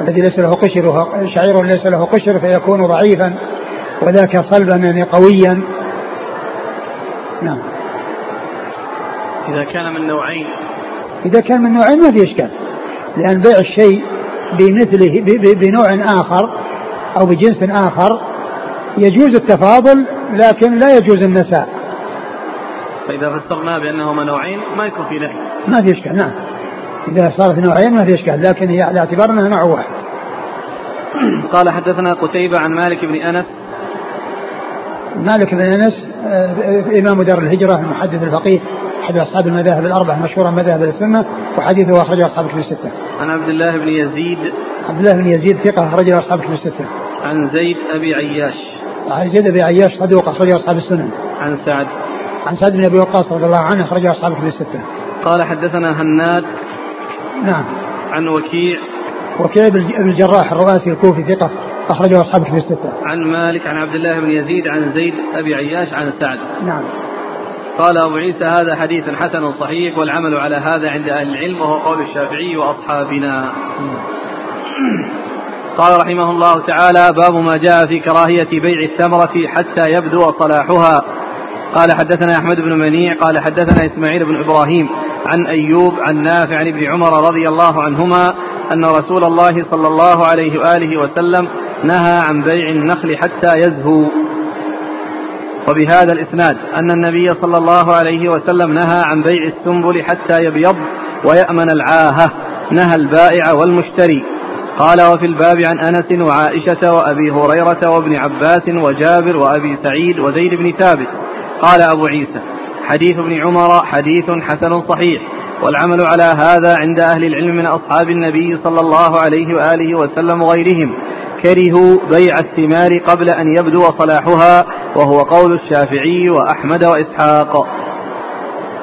الذي ليس له قشر شعير ليس له قشر فيكون ضعيفا وذاك صلبا يعني قويا. نعم. إذا كان من نوعين. إذا كان من نوعين ما في إشكال. لأن بيع الشيء بمثله بنوع آخر أو بجنس آخر يجوز التفاضل لكن لا يجوز النساء فإذا فسرناه بأنهما نوعين ما يكون في لحم ما في إشكال نعم إذا صار في نوعين ما في إشكال لكن هي على اعتبار أنها نوع واحد قال حدثنا قتيبة عن مالك بن أنس مالك بن أنس آه، إمام دار الهجرة المحدث الفقيه أحد أصحاب المذاهب الأربعة مشهورا مذاهب السنة وحديثه أخرجه أصحاب كتب الستة. عن عبد الله بن يزيد عبد الله بن يزيد ثقة أخرجه أصحاب كتب الستة. عن زيد أبي عياش. عن زيد أبي عياش صدوق أخرجه أصحاب السنن. عن سعد. عن سعد بن أبي وقاص رضي الله عنه أخرجه أصحاب كتب الستة. قال حدثنا هناد. نعم. عن وكيع. وكيع بن الجراح الرؤاسي الكوفي ثقة أخرجه أصحاب كتب الستة. عن مالك عن عبد الله بن يزيد عن زيد أبي عياش عن سعد. نعم. قال أبو عيسى هذا حديث حسن صحيح والعمل على هذا عند أهل العلم وهو قول الشافعي وأصحابنا قال رحمه الله تعالى باب ما جاء في كراهية بيع الثمرة حتى يبدو صلاحها. قال حدثنا أحمد بن منيع قال حدثنا إسماعيل بن إبراهيم عن أيوب عن نافع عن ابن عمر رضي الله عنهما أن رسول الله صلى الله عليه وآله وسلم نهى عن بيع النخل حتى يزهو. وبهذا الإسناد أن النبي صلى الله عليه وسلم نهى عن بيع السنبل حتى يبيض ويأمن العاهة نهى البائع والمشتري. قال وفي الباب عن أنس وعائشة وأبي هريرة وابن عباس وجابر وأبي سعيد وزيد بن ثابت. قال أبو عيسى حديث ابن عمر حديث حسن صحيح والعمل على هذا عند أهل العلم من أصحاب النبي صلى الله عليه وآله وسلم وغيرهم. كرهوا بيع الثمار قبل أن يبدو صلاحها وهو قول الشافعي وأحمد وإسحاق.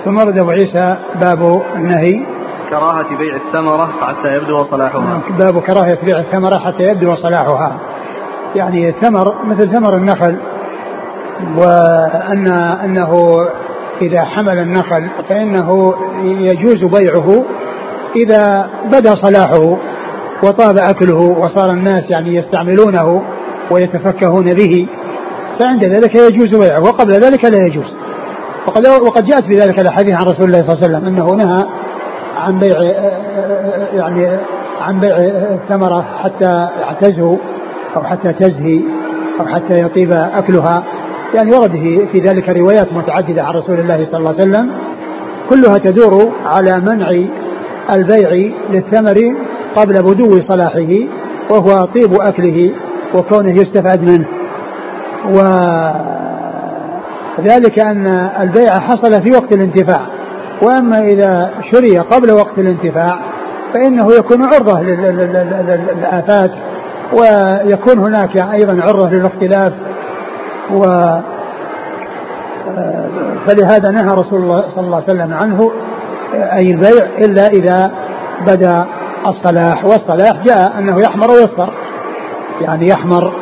ثم رد أبو عيسى باب النهي كراهة بيع الثمرة حتى يبدو صلاحها. باب كراهة بيع الثمرة حتى يبدو صلاحها. يعني الثمر مثل ثمر النخل وأن أنه إذا حمل النخل فإنه يجوز بيعه إذا بدا صلاحه وطاب أكله وصار الناس يعني يستعملونه ويتفكهون به فعند ذلك يجوز بيعه وقبل ذلك لا يجوز. وقد وقد جاءت في ذلك الأحاديث عن رسول الله صلى الله عليه وسلم أنه نهى عن بيع يعني عن بيع الثمرة حتى تزهو أو حتى تزهي أو حتى يطيب أكلها. يعني ورد في ذلك روايات متعددة عن رسول الله صلى الله عليه وسلم. كلها تدور على منع البيع للثمر قبل بدو صلاحه وهو طيب أكله وكونه يستفاد منه. وذلك أن البيع حصل في وقت الانتفاع. وأما إذا شري قبل وقت الانتفاع فإنه يكون عرضة للآفات ويكون هناك أيضا عرضة للاختلاف و فلهذا نهى رسول الله صلى الله عليه وسلم عنه أي البيع إلا إذا بدا الصلاح والصلاح جاء أنه يحمر ويصفر يعني يحمر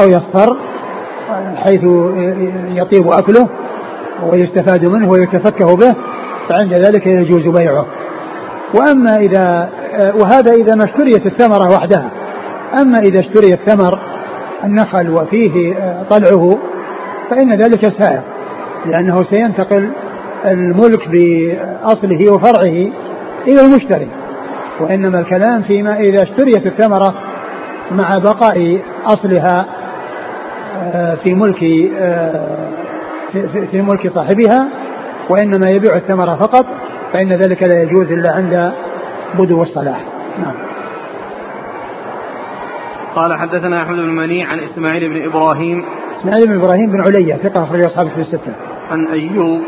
أو يصفر حيث يطيب أكله ويستفاد منه ويتفكه به فعند ذلك يجوز بيعه. وأما إذا وهذا إذا ما اشتريت الثمرة وحدها. أما إذا اشتري الثمر النخل وفيه طلعه فإن ذلك سائر لأنه سينتقل الملك بأصله وفرعه إلى المشتري. وإنما الكلام فيما إذا اشتريت الثمرة مع بقاء أصلها آه، في ملك آه، في ملك صاحبها وإنما يبيع الثمرة فقط فإن ذلك لا يجوز إلا عند بدو الصلاح. نعم. قال حدثنا أحمد بن منيع عن إسماعيل بن إبراهيم. إسماعيل بن إبراهيم بن عليا ثقة أخرج أصحابه في الستة. عن أيوب.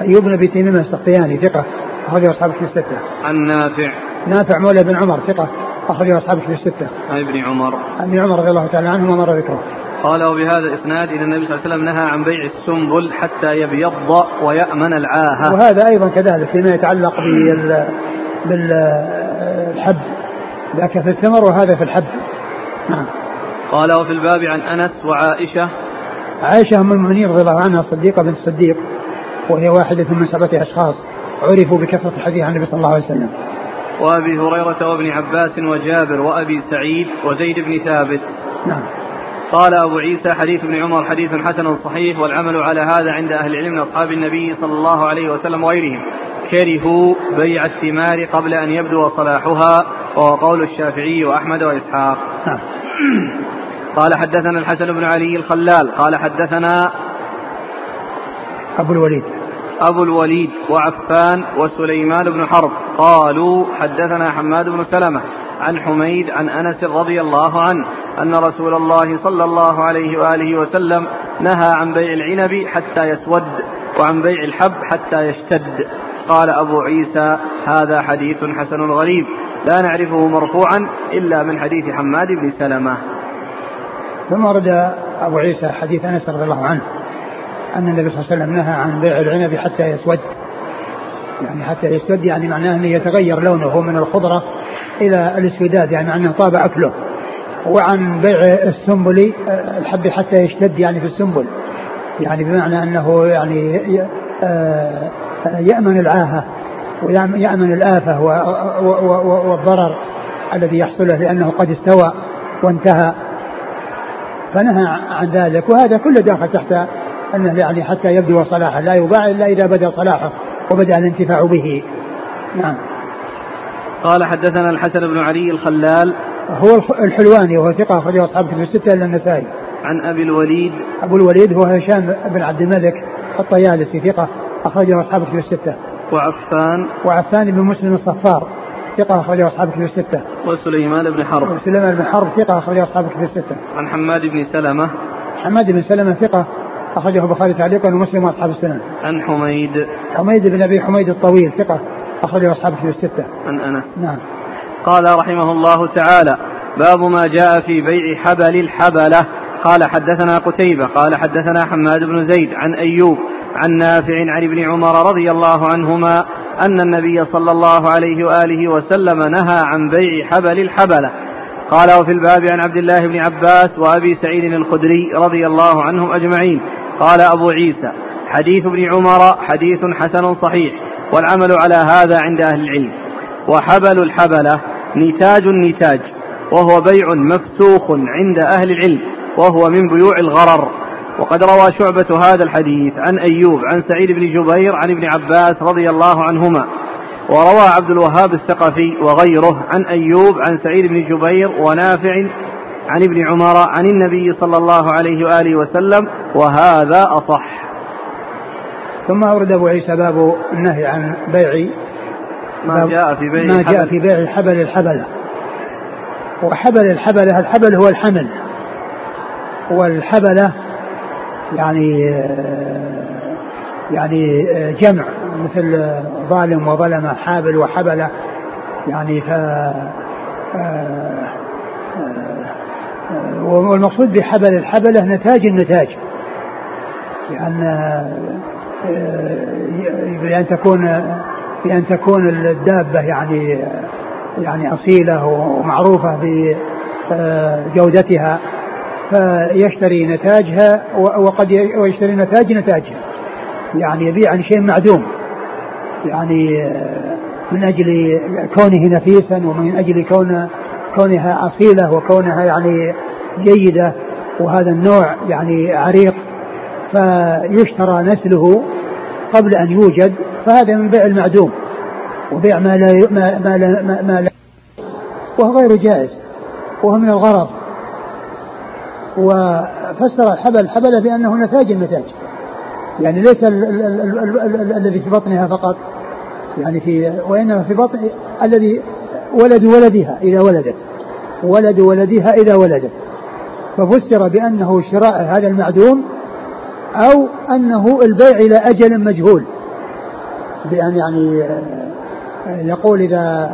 أيوب بن أبي تيمية السختياني ثقة أخرج أصحابه في الستة. عن نافع. نافع مولى بن عمر ثقة أخرجه أصحاب في الستة. عن ابن عمر. عن ابن عمر رضي الله تعالى عنهما مر ذكره. قال وبهذا الإسناد إن النبي صلى الله عليه وسلم نهى عن بيع السنبل حتى يبيض ويأمن العاهة. وهذا أيضا كذلك فيما يتعلق بال بالحب ذاك في الثمر وهذا في الحب. نعم. قال وفي الباب عن أنس وعائشة. عائشة أم المؤمنين رضي الله عنها الصديقه بنت الصديق وهي واحدة من سبعة أشخاص عرفوا بكثرة الحديث عن النبي صلى الله عليه وسلم. وأبي هريرة وابن عباس وجابر وأبي سعيد وزيد بن ثابت. نعم. قال أبو عيسى حديث ابن عمر حديث حسن صحيح والعمل على هذا عند أهل العلم من أصحاب النبي صلى الله عليه وسلم وغيرهم. كرهوا بيع الثمار قبل أن يبدو صلاحها وهو قول الشافعي وأحمد وإسحاق. نعم. قال حدثنا الحسن بن علي الخلال قال حدثنا أبو الوليد. أبو الوليد وعفان وسليمان بن حرب. قالوا حدثنا حماد بن سلمة عن حميد عن أنس رضي الله عنه. أن رسول الله صلى الله عليه وآله وسلم نهى عن بيع العنب حتى يسود وعن بيع الحب حتى يشتد. قال أبو عيسى هذا حديث حسن غريب. لا نعرفه مرفوعا إلا من حديث حماد بن سلمة. ثم ورد أبو عيسى حديث أنس رضي الله عنه أن النبي صلى الله عليه وسلم نهى عن بيع العنب حتى يسود. يعني حتى يسود يعني معناه أنه يتغير لونه من الخضرة إلى الاسوداد يعني انه طاب أكله. وعن بيع السنبل الحب حتى يشتد يعني في السنبل. يعني بمعنى أنه يعني آه، يأمن العاهة ويامن الآفة والضرر الذي يحصل له لأنه قد استوى وانتهى. فنهى عن ذلك وهذا كله داخل تحت أنه يعني حتى يبدو صلاحه لا يباع إلا إذا بدا صلاحه وبدأ الانتفاع به. نعم. قال حدثنا الحسن بن علي الخلال هو الحلواني وهو ثقة أخرجه أصحاب كتب الستة إلا النسائي. عن أبي الوليد. أبو الوليد هو هشام بن عبد الملك الطيالسي ثقة أخرجه أصحاب كتب الستة. وعفان. وعفان بن مسلم الصفار ثقة أخرجه أصحاب كتب الستة. وسليمان بن حرب. وسليمان بن حرب ثقة أخرجه أصحاب كتب الستة. عن حماد بن سلمة. حماد بن سلمة ثقة أخرجه البخاري تعليقا ومسلم وأصحاب السنن. عن حميد. حميد بن أبي حميد الطويل ثقة أخرجه أصحاب في الستة. عن أنس. نعم. قال رحمه الله تعالى: باب ما جاء في بيع حبل الحبلة. قال حدثنا قتيبة قال حدثنا حماد بن زيد عن أيوب عن نافع عن ابن عمر رضي الله عنهما أن النبي صلى الله عليه وآله وسلم نهى عن بيع حبل الحبلة. قال وفي الباب عن عبد الله بن عباس وأبي سعيد الخدري رضي الله عنهم أجمعين. قال أبو عيسى حديث ابن عمر حديث حسن صحيح والعمل على هذا عند أهل العلم. وحبل الحبلة نتاج النتاج وهو بيع مفسوخ عند أهل العلم وهو من بيوع الغرر. وقد روى شعبة هذا الحديث عن أيوب عن سعيد بن جبير عن ابن عباس رضي الله عنهما. وروى عبد الوهاب الثقفي وغيره عن أيوب عن سعيد بن جبير ونافع عن ابن عمر عن النبي صلى الله عليه وآله وسلم وهذا أصح. ثم أورد أبو عيسى باب النهي عن بيع ما جاء في بيع ما جاء في بيع حبل الحبلة وحبل الحبلة الحبل هو الحمل. والحبلة يعني يعني جمع مثل ظالم وظلمة حابل وحبلة. يعني ف والمقصود بحبل الحبلة نتاج النتاج. لأن بأن تكون بأن تكون الدابة يعني يعني أصيلة ومعروفة بجودتها فيشتري نتاجها وقد يشتري نتاج نتاجها. يعني يبيع عن شيء معدوم. يعني من أجل كونه نفيسا ومن أجل كون كونها أصيلة وكونها يعني جيدة وهذا النوع يعني عريق فيشترى نسله قبل أن يوجد فهذا من بيع المعدوم وبيع ما لا ما, ما لا ما, ما لا وهو غير جائز وهو من الغرض. وفسر الحبل الحبل بأنه نتاج النتاج. يعني ليس الذي في بطنها فقط. يعني في وإنما في بطن الذي ولد ولدها إذا ولدت. ولد ولدها إذا ولدت. ففسر بأنه شراء هذا المعدوم أو أنه البيع إلى أجل مجهول. بأن يعني يقول إذا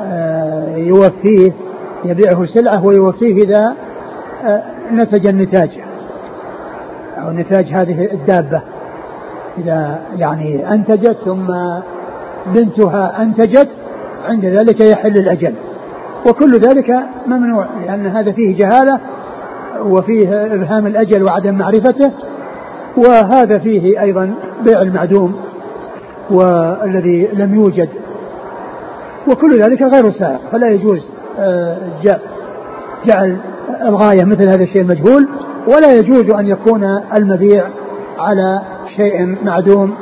آه، يوفيه يبيعه سلعة ويوفيه إذا آه، نتج النتاج أو نتاج هذه الدابة. إذا يعني أنتجت ثم بنتها أنتجت عند ذلك يحل الأجل. وكل ذلك ممنوع لأن هذا فيه جهالة وفيه إبهام الأجل وعدم معرفته. وهذا فيه أيضا بيع المعدوم والذي لم يوجد. وكل ذلك غير سائق فلا يجوز آه، جعل الغاية مثل هذا الشيء المجهول ولا يجوز أن يكون المبيع على شيء معدوم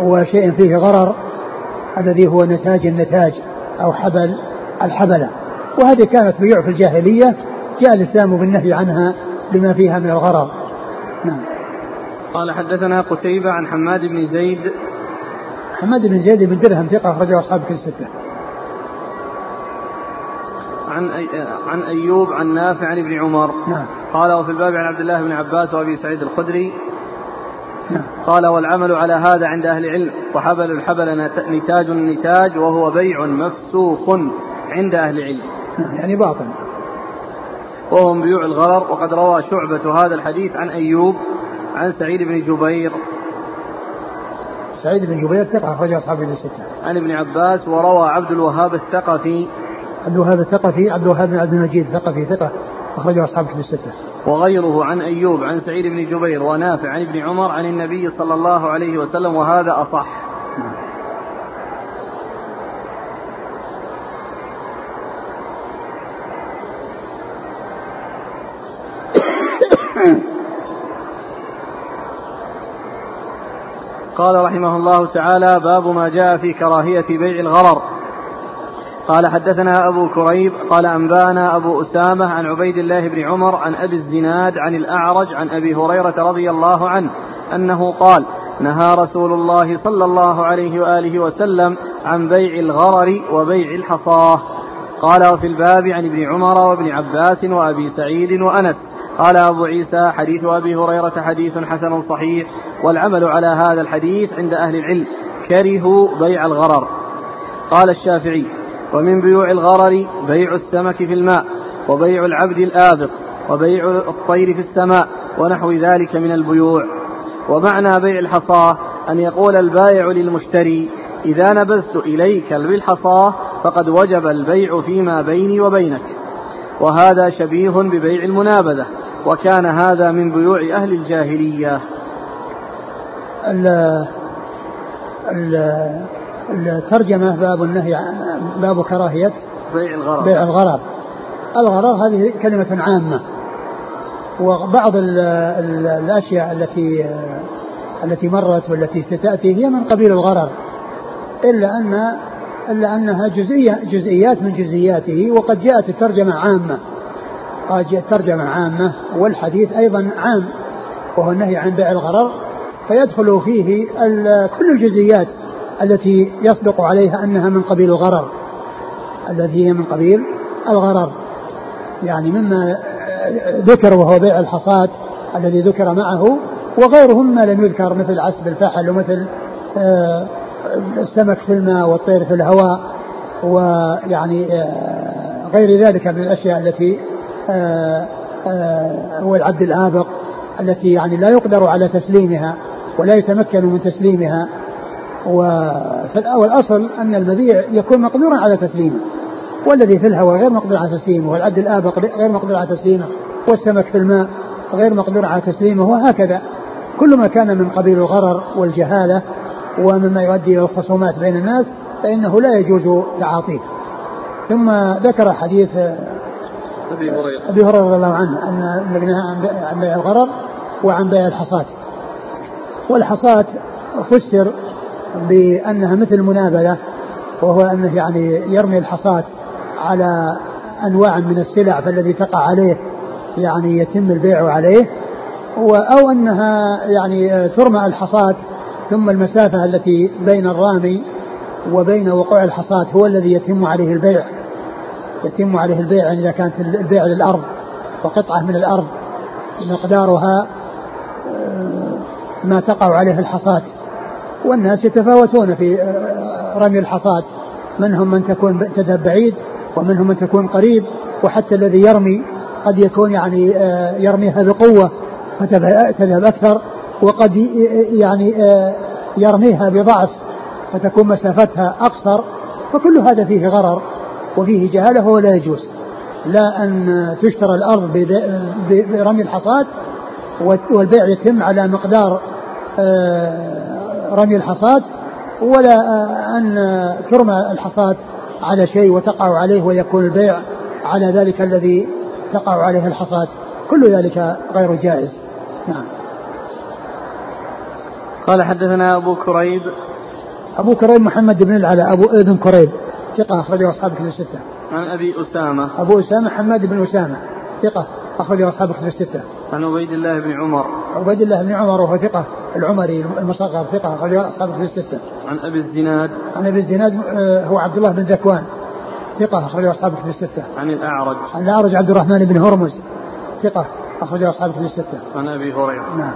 وشيء فيه غرر الذي هو نتاج النتاج أو حبل الحبلة. وهذه كانت بيوع في الجاهلية جاء الإسلام بالنهي عنها لما فيها من الغرر. نعم. قال حدثنا قتيبة عن حماد بن زيد. حماد بن زيد بن درهم ثقة أخرجه أصحاب كل ستة عن أي... عن أيوب عن نافع عن ابن عمر. نعم. قال وفي الباب عن عبد الله بن عباس وأبي سعيد الخدري. نعم. قال والعمل على هذا عند أهل العلم وحبل الحبل نتاج النتاج وهو بيع مفسوخ عند أهل العلم. نعم يعني باطل. وهو من بيوع الغرر وقد روى شعبة هذا الحديث عن أيوب. عن سعيد بن جبير سعيد بن جبير ثقة أخرج أصحاب الستة. عن ابن عباس وروى عبد الوهاب الثقفي عبد الوهاب الثقفي عبد الوهاب بن عبد المجيد الثقفي ثقة أخرجه أصحاب كتب الستة. وغيره عن أيوب عن سعيد بن جبير ونافع عن ابن عمر عن النبي صلى الله عليه وسلم وهذا أصح. قال رحمه الله تعالى باب ما جاء في كراهية بيع الغرر. قال حدثنا أبو كريب قال أنبأنا أبو أسامة عن عبيد الله بن عمر عن أبي الزناد عن الأعرج عن أبي هريرة رضي الله عنه أنه قال نهى رسول الله صلى الله عليه وآله وسلم عن بيع الغرر وبيع الحصاة. قال وفي الباب عن ابن عمر وابن عباس وأبي سعيد وأنس. قال أبو عيسى حديث أبي هريرة حديث حسن صحيح والعمل على هذا الحديث عند أهل العلم كرهوا بيع الغرر. قال الشافعي ومن بيوع الغرر بيع السمك في الماء وبيع العبد الآبق وبيع الطير في السماء ونحو ذلك من البيوع. ومعنى بيع الحصاة أن يقول البائع للمشتري إذا نبذت إليك بالحصاة فقد وجب البيع فيما بيني وبينك. وهذا شبيه ببيع المنابذة. وكان هذا من بيوع أهل الجاهلية. الترجمة باب النهي باب كراهية بيع الغرر. بيع الغرر. الغرر هذه كلمة عامة. وبعض ال ال الأشياء التي التي مرت والتي ستأتي هي من قبيل الغرر. إلا أن إلا أنها جزئية جزئيات من جزئياته وقد جاءت الترجمة عامة. قد ترجمة عامة والحديث أيضا عام وهو النهي عن بيع الغرر فيدخل فيه كل الجزئيات التي يصدق عليها أنها من قبيل الغرر التي هي من قبيل الغرر. يعني مما ذكر وهو بيع الحصاة الذي ذكر معه وغيره مما لم يذكر مثل عسب الفحل ومثل آه، السمك في الماء والطير في الهواء ويعني آه، غير ذلك من الأشياء التي آه، هو العبد الآبق التي يعني لا يقدر على تسليمها ولا يتمكن من تسليمها. والأصل أن المبيع يكون مقدورا على تسليمه والذي في الهواء غير مقدور على تسليمه والعبد الآبق غير مقدور على تسليمه والسمك في الماء غير مقدور على تسليمه وهكذا. كل ما كان من قبيل الغرر والجهالة ومما يؤدي إلى الخصومات بين الناس فإنه لا يجوز تعاطيه. ثم ذكر حديث أبي هريرة. أبي هريرة رضي الله عنه أن النبي عن بيع الغرر وعن بيع الحصاة والحصاة فسر بأنها مثل المنابلة وهو أنه يعني يرمي الحصاة على أنواع من السلع فالذي تقع عليه يعني يتم البيع عليه أو أنها يعني ترمى الحصاة ثم المسافة التي بين الرامي وبين وقوع الحصاة هو الذي يتم عليه البيع. يتم عليه البيع يعني إذا كانت البيع للأرض وقطعة من الأرض مقدارها آه، ما تقع عليه الحصاة والناس يتفاوتون في آه، رمي الحصاد. منهم من تكون تذهب بعيد ومنهم من تكون قريب وحتى الذي يرمي قد يكون يعني آه، يرميها بقوة فتذهب أكثر وقد يعني يرميها بضعف فتكون مسافتها أقصر. فكل هذا فيه غرر. وفيه جهالة ولا يجوز. لا أن تشترى الأرض برمي الحصاة والبيع يتم على مقدار آه، رمي الحصاة ولا أن ترمى الحصاة على شيء وتقع عليه ويكون البيع على ذلك الذي تقع عليه الحصاة كل ذلك غير جائز. نعم. قال حدثنا أبو كريب. أبو كريب محمد بن العلاء أبو ابن كريب. ثقة أخرجه أصحاب كتب الستة. عن أبي أسامة. أبو أسامة حماد بن أسامة ثقة أخرجه أصحاب كتب الستة. عن عبيد الله بن عمر. عبيد الله بن عمر وهو ثقة العمري المصغر ثقة أخرجه أصحاب كتب الستة. عن أبي الزناد. عن أبي الزناد آه، هو عبد الله بن ذكوان ثقة أخرجه أصحاب كتب الستة. عن الأعرج. عن الأعرج عبد الرحمن بن هرمز ثقة أخرجه أصحاب كتب الستة. عن أبي هريرة. نعم.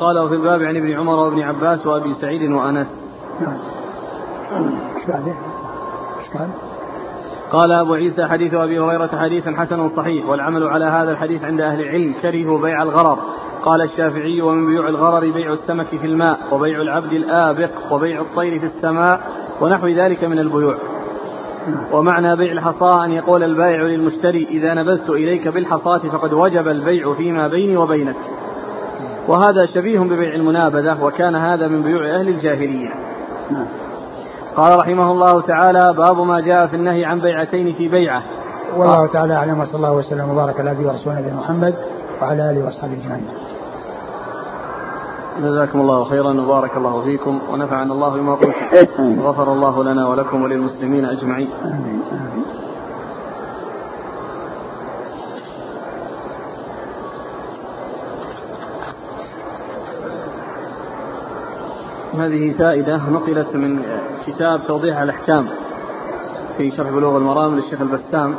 قال وفي الباب عن ابن عمر وابن عباس وأبي سعيد وأنس. نعم. قال؟ قال أبو عيسى حديث أبي هريرة حديث حسن صحيح والعمل على هذا الحديث عند أهل العلم كرهوا بيع الغرر قال الشافعي ومن بيوع الغرر بيع السمك في الماء وبيع العبد الآبق وبيع الطير في السماء ونحو ذلك من البيوع ومعنى بيع الحصاة أن يقول البائع للمشتري إذا نبذت إليك بالحصاة فقد وجب البيع فيما بيني وبينك وهذا شبيه ببيع المنابذة وكان هذا من بيوع أهل الجاهلية. قال رحمه الله تعالى باب ما جاء في النهي عن بيعتين في بيعة. والله تعالى أعلم وصلى الله وسلم وبارك على نبينا ورسوله نبينا محمد وعلى آله وأصحابه أجمعين. جزاكم الله خيرا وبارك الله فيكم ونفعنا الله بما قلتم وغفر الله لنا ولكم وللمسلمين أجمعين. آمين آمين. هذه فائدة نقلت من كتاب توضيح الأحكام في شرح بلوغ المرام للشيخ البسام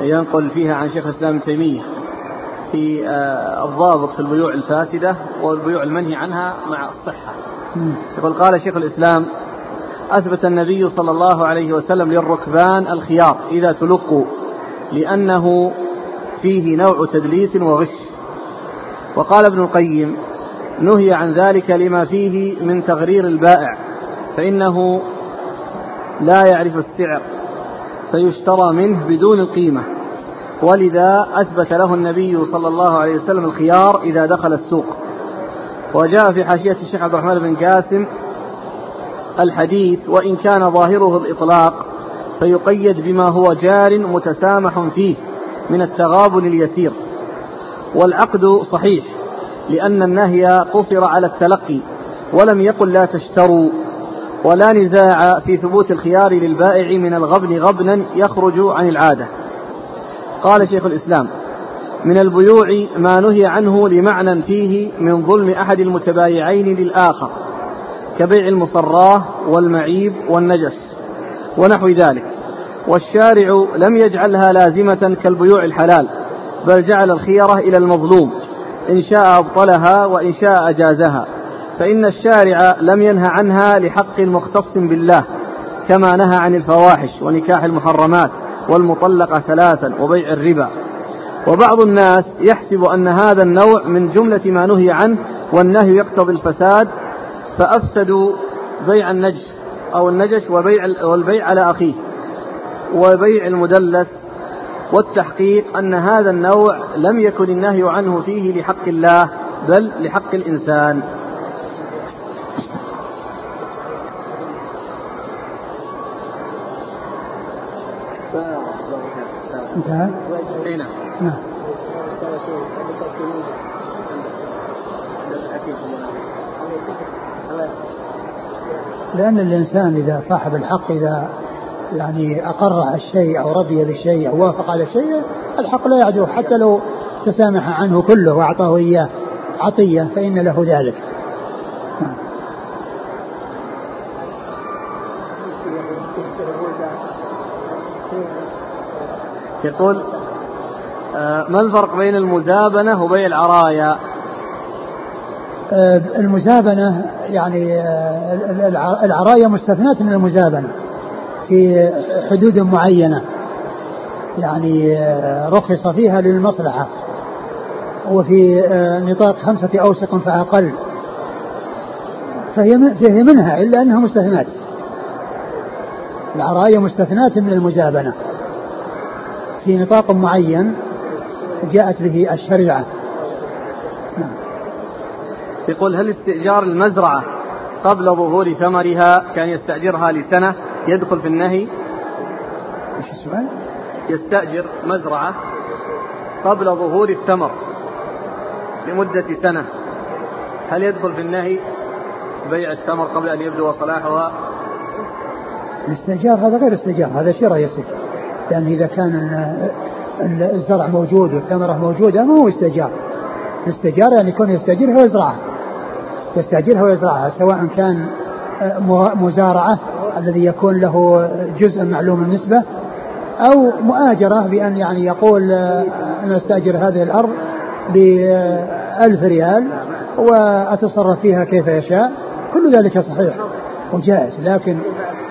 ينقل فيها عن شيخ الإسلام ابن تيمية في آه، الضابط في البيوع الفاسدة والبيوع المنهي عنها مع الصحة. يقول قال شيخ الإسلام أثبت النبي صلى الله عليه وسلم للركبان الخيار إذا تلقوا لأنه فيه نوع تدليس وغش. وقال ابن القيم نهي عن ذلك لما فيه من تغرير البائع فإنه لا يعرف السعر فيشترى منه بدون القيمة ولذا أثبت له النبي صلى الله عليه وسلم الخيار إذا دخل السوق. وجاء في حاشية الشيخ عبد الرحمن بن قاسم الحديث وإن كان ظاهره الإطلاق فيقيد بما هو جار متسامح فيه من التغابن اليسير. والعقد صحيح. لأن النهي قصر على التلقي ولم يقل لا تشتروا ولا نزاع في ثبوت الخيار للبائع من الغبن غبنا يخرج عن العادة. قال شيخ الإسلام من البيوع ما نهي عنه لمعنى فيه من ظلم أحد المتبايعين للآخر كبيع المصراة والمعيب والنجس ونحو ذلك. والشارع لم يجعلها لازمة كالبيوع الحلال بل جعل الخيرة إلى المظلوم. إن شاء أبطلها وإن شاء أجازها فإن الشارع لم ينه عنها لحق مختص بالله كما نهى عن الفواحش ونكاح المحرمات والمطلقة ثلاثا وبيع الربا. وبعض الناس يحسب أن هذا النوع من جملة ما نهي عنه والنهي يقتضي الفساد فأفسدوا بيع النجش أو النجش وبيع والبيع على أخيه وبيع المدلس والتحقيق أن هذا النوع لم يكن النهي عنه فيه لحق الله بل لحق الإنسان. انتهى؟ إي نعم. نعم. لأن الإنسان إذا صاحب الحق إذا يعني أقر الشيء أو رضي بالشيء أو وافق على شيء الحق لا يعدو حتى لو تسامح عنه كله وأعطاه إياه عطية فإن له ذلك. يقول آه، ما الفرق بين المزابنة وبيع العرايا؟ آه، المزابنة يعني العرايا مستثناة من المزابنة. في حدود معينة. يعني رخص فيها للمصلحة. وفي نطاق خمسة أوسق فأقل. فهي فهي منها إلا أنها مستثنات العرايا مستثناة من المزابنة في نطاق معين جاءت به الشريعة. نعم. يقول هل استئجار المزرعة قبل ظهور ثمرها كان يستأجرها لسنة؟ يدخل في النهي. إيش السؤال؟ يستأجر مزرعة قبل ظهور الثمر لمدة سنة. هل يدخل في النهي بيع الثمر قبل أن يبدو صلاحها الاستئجار هذا غير استئجار هذا شراء يصير لأن إذا كان الزرع موجود والثمرة موجودة ما هو استئجار. الاستئجار يعني يكون يستأجرها ويزرعها. يستأجرها ويزرعها سواء كان مزارعة الذي يكون له جزء معلوم النسبة أو مؤاجرة بأن يعني يقول أنا أستأجر هذه الأرض بألف ريال وأتصرف فيها كيف يشاء. كل ذلك صحيح وجائز لكن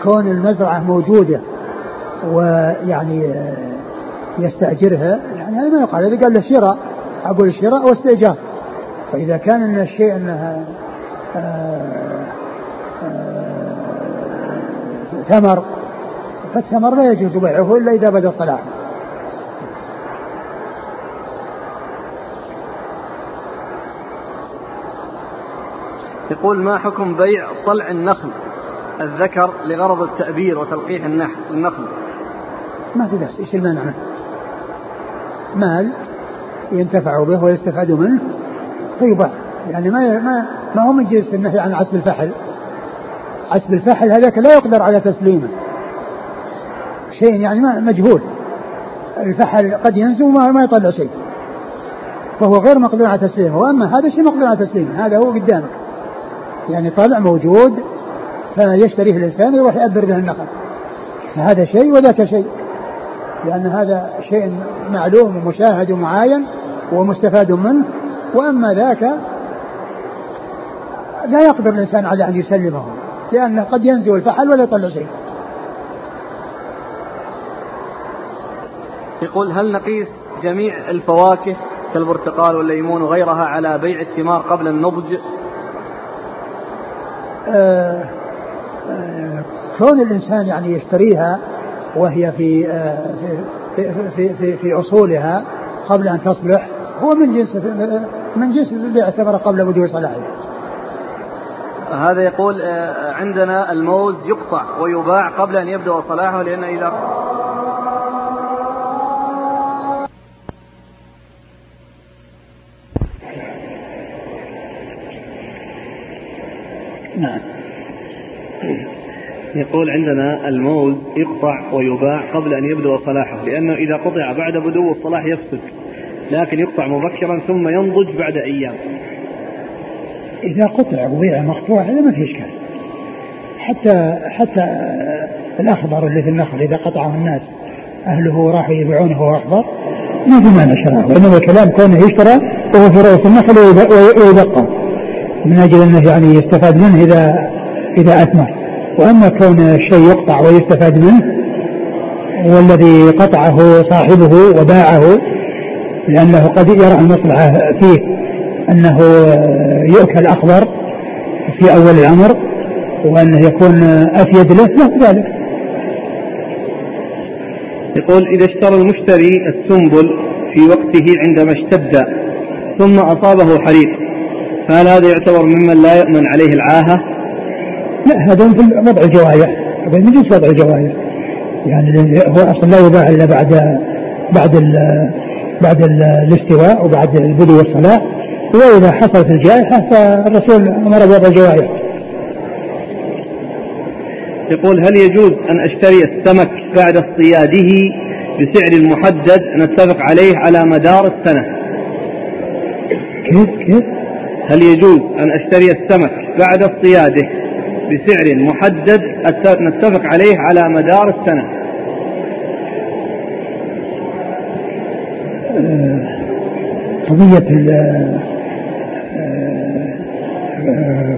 كون المزرعة موجودة ويعني يستأجرها يعني هذا ما يقال. إذا قال له شراء أقول شراء واستئجار. فإذا كان أن الشيء أنها ثمر فالثمر لا يجوز بيعه إلا إذا بدا صلاحه يقول ما حكم بيع طلع النخل؟ الذكر لغرض التأبير وتلقيح النخل. ما في بأس إيش المانع منه مال ينتفع به ويستفاد منه. فيباع يعني ما ما ما هو من جنس النهي عن عسب الفحل. عسب الفحل هذاك لا يقدر على تسليمه. شيء يعني مجهول. الفحل قد ينزو وما ما يطلع شيء. فهو غير مقدور على تسليمه. وأما هذا شيء مقدور على تسليمه. هذا هو قدامك. يعني طالع موجود فيشتريه الإنسان ويروح يأبر به النخل. فهذا شيء وذاك شيء. لأن هذا شيء معلوم ومشاهد ومعاين ومستفاد منه. وأما ذاك لا يقدر الإنسان على أن يسلمه. لأنه قد ينزل الفحل ولا يطلع شيء. يقول هل نقيس جميع الفواكه كالبرتقال والليمون وغيرها على بيع الثمار قبل النضج؟ آه آه كون الإنسان يعني يشتريها وهي في آه في في في, في أصولها قبل أن تصلح هو من جنس من جنس بيع الثمرة قبل بدو صلاحها هذا يقول آه، عندنا الموز يقطع ويباع قبل أن يبدأ صلاحه لأن إذا نعم. يقول عندنا الموز يقطع ويباع قبل أن يبدو صلاحه لأنه إذا قطع بعد بدو الصلاح يفسد لكن يقطع مبكرا ثم ينضج بعد أيام. إذا قطع وبيع مقطوع هذا ما في إشكال. حتى حتى الأخضر اللي في النخل إذا قطعه الناس أهله راحوا يبيعونه وهو أخضر ما في مانع شراءه وإنما الكلام كونه يشترى وهو في رؤوس النخل ويبقى. من أجل أنه يعني يستفاد منه إذا إذا أثمر. وأما كون الشيء يقطع ويستفاد منه والذي قطعه صاحبه وباعه لأنه قد يرى المصلحة فيه. أنه يؤكل أخضر في أول الأمر وأنه يكون أفيد له لا ذلك. يقول إذا اشترى المشتري السنبل في وقته عندما اشتد ثم أصابه حريق فهل هذا يعتبر ممن لا يؤمن عليه العاهة؟ لا هذا مثل وضع الجوايع هذا من جنس وضع الجوايع يعني هو أصلا لا يباع إلا بعد بعد ال بعد ال الاستواء وبعد البدو والصلاة. وإذا حصلت الجائحة فالرسول أمر بوضع الجوارح. يقول هل يجوز أن أشتري السمك بعد اصطياده بسعر محدد نتفق عليه على مدار السنة؟ كيف كيف؟ هل يجوز أن أشتري السمك بعد اصطياده بسعر محدد نتفق عليه على مدار السنة؟ قضية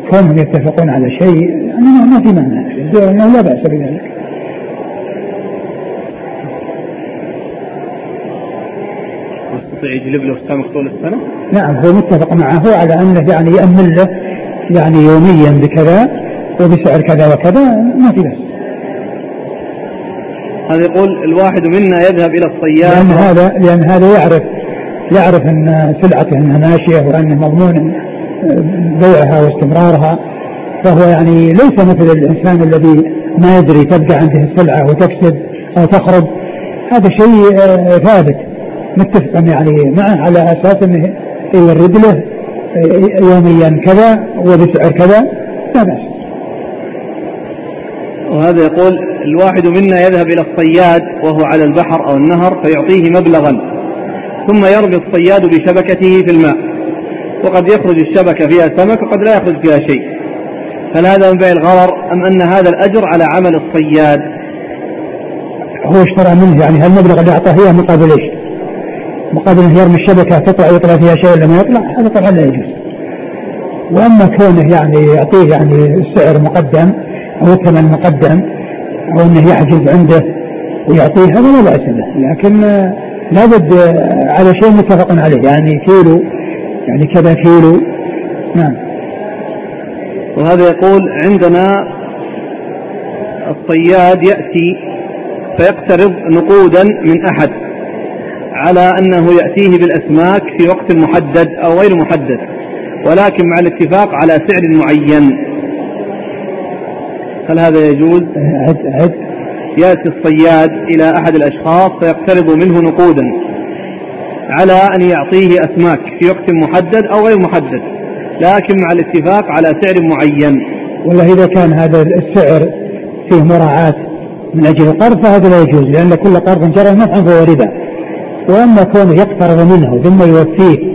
كونهم يتفقون على شيء يعني ما في معنى. لا بأس بذلك. يستطيع يجلب له السمك طول السنة؟ نعم هو متفق معه. على أنه يعني يأمن له يعني يوميا بكذا وبسعر كذا وكذا ما في بأس. هذا يقول الواحد منا يذهب إلى الصياد. لأن هذا لأن هذا يعرف يعرف أن سلعته أنها ماشية وأنه مضمون بيعها واستمرارها فهو يعني ليس مثل الإنسان الذي ما يدري تبقى عنده السلعة وتكسب أو تخرب. هذا شيء آه، ثابت متفقا يعني معه على أساس أنه يورد له آه، يوميا كذا وبسعر كذا لا بأس. وهذا يقول الواحد منا يذهب إلى الصياد وهو على البحر أو النهر فيعطيه مبلغا ثم يرمي الصياد بشبكته في الماء. وقد يخرج الشبكة فيها سمك وقد لا يخرج فيها شيء. هل هذا من بيع الغرر أم أن هذا الأجر على عمل الصياد؟ هو اشترى منه يعني هالمبلغ اللي أعطاه إياه مقابل إيش؟ مقابل أنه يرمي الشبكة تطلع يطلع فيها شيء ولا ما يطلع؟ هذا طبعا لا يجوز. وأما كونه يعني يعطيه يعني السعر مقدم أو الثمن مقدم أو أنه يحجز عنده ويعطيه هذا لا بأس به. لكن لابد على شيء متفق عليه يعني كيلو يعني كذا كيلو. نعم. وهذا يقول عندنا الصياد يأتي فيقترض نقودا من أحد على أنه يأتيه بالأسماك في وقت محدد أو غير محدد ولكن مع الاتفاق على سعر معين. هل هذا يجوز؟ عد عد. يأتي الصياد إلى أحد الأشخاص فيقترض منه نقودا. على أن يعطيه أسماك في وقت محدد أو غير محدد لكن مع الاتفاق على سعر معين. والله إذا كان هذا السعر فيه مراعاة من أجل القرض فهذا لا يجوز لأن كل قرض جرى نفعا فهو ربا. وأما كونه يقترض منه ثم يوفيه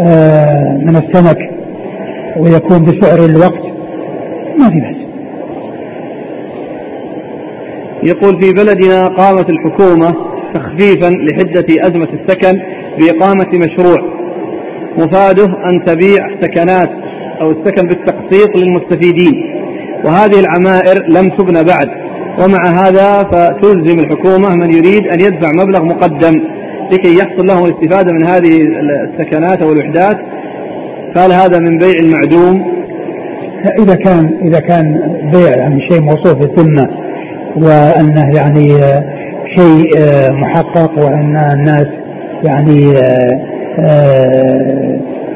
آه، من السمك ويكون بسعر الوقت ما في بأس. يقول في بلدنا قامت الحكومة تخفيفا لحدة أزمة السكن بإقامة مشروع. مفاده أن تبيع سكنات أو السكن بالتقسيط للمستفيدين. وهذه العمائر لم تبنى بعد. ومع هذا فتلزم الحكومة من يريد أن يدفع مبلغ مقدم لكي يحصل له الاستفادة من هذه السكنات أو الوحدات. قال هذا من بيع المعدوم؟ إذا كان إذا كان بيع يعني شيء موصوف بالذمة وأنه يعني شيء محقق وأن الناس يعني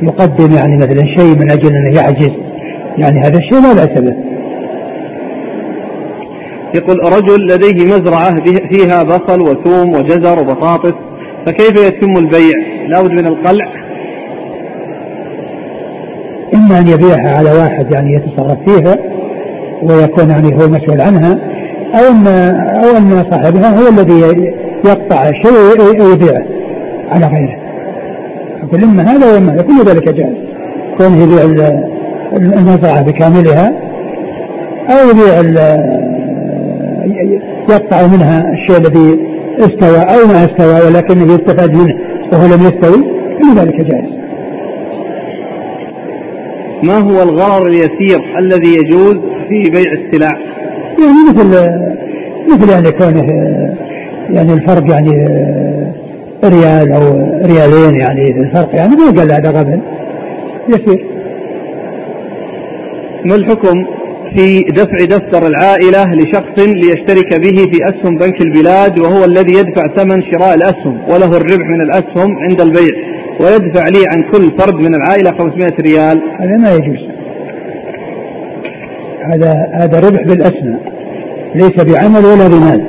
يقدم يعني مثلا شيء من أجل أنه يعجز. يعني هذا الشيء لا بأس به. يقول رجل لديه مزرعة فيها بصل وثوم وجزر وبطاطس فكيف يتم البيع؟ لابد من القلع. إما أن يبيعها على واحد يعني يتصرف فيها ويكون يعني هو مسؤول عنها أو أن أو أن صاحبها هو الذي يقطع الشيء ويبيعه على غيره. يقول إما هذا وإما كل ذلك جائز. كونه يبيع المزرعة بكاملها أو يبيع يقطع منها الشيء الذي استوى أو ما استوى ولكنه يستفاد منه وهو لم يستوي كل ذلك جائز. ما هو الغرر اليسير الذي يجوز في بيع السلع؟ يعني مثل مثل يعني كونه يعني الفرق يعني ريال أو ريالين يعني الفرق يعني ما قال هذا غبن يسير ما الحكم في دفع دفتر العائلة لشخص ليشترك به في أسهم بنك البلاد وهو الذي يدفع ثمن شراء الأسهم وله الربح من الأسهم عند البيع ويدفع لي عن كل فرد من العائلة 500 ريال؟ هذا ما يجوز. هذا هذا ربح بالأسماء ليس بعمل ولا بمال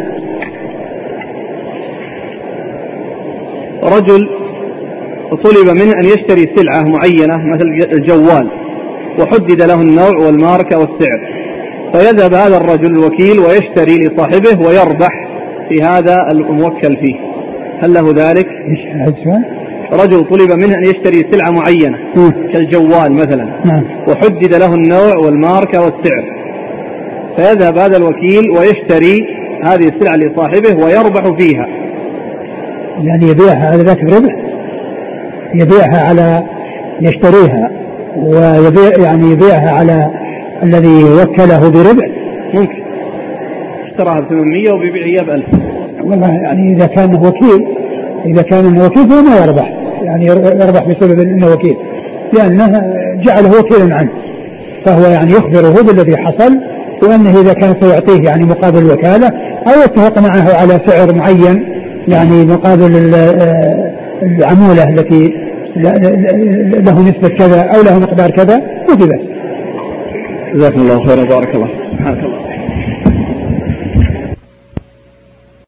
رجل طلب منه أن يشتري سلعة معينة مثل الجوال وحدد له النوع والماركة والسعر فيذهب هذا الرجل الوكيل ويشتري لصاحبه ويربح في هذا الموكل فيه هل له ذلك؟ إيش هذا السؤال؟ رجل طلب منه أن يشتري سلعة معينة كالجوال مثلا نعم. وحدد له النوع والماركة والسعر. فيذهب هذا الوكيل ويشتري هذه السلعة لصاحبه ويربح فيها. يعني يبيعها على ذاك بربح يبيعها على يشتريها ويبيع يعني يبيعها على الذي وكله بربع ممكن. اشتراها ب 800 وبيبيع اياه ب 1000 والله يعني إذا كان وكيل إذا كان وكيل فهو ما يربح. يعني يربح بسبب إنه وكيل. لأنه جعله وكيلا عنه. فهو يعني يخبره بالذي حصل وأنه إذا كان سيعطيه يعني مقابل الوكاله أو يتفق معه على سعر معين يعني مقابل العمولة التي له نسبة كذا أو له مقدار كذا وفي بس. جزاكم الله خيرا وبارك الله. سبحانك الله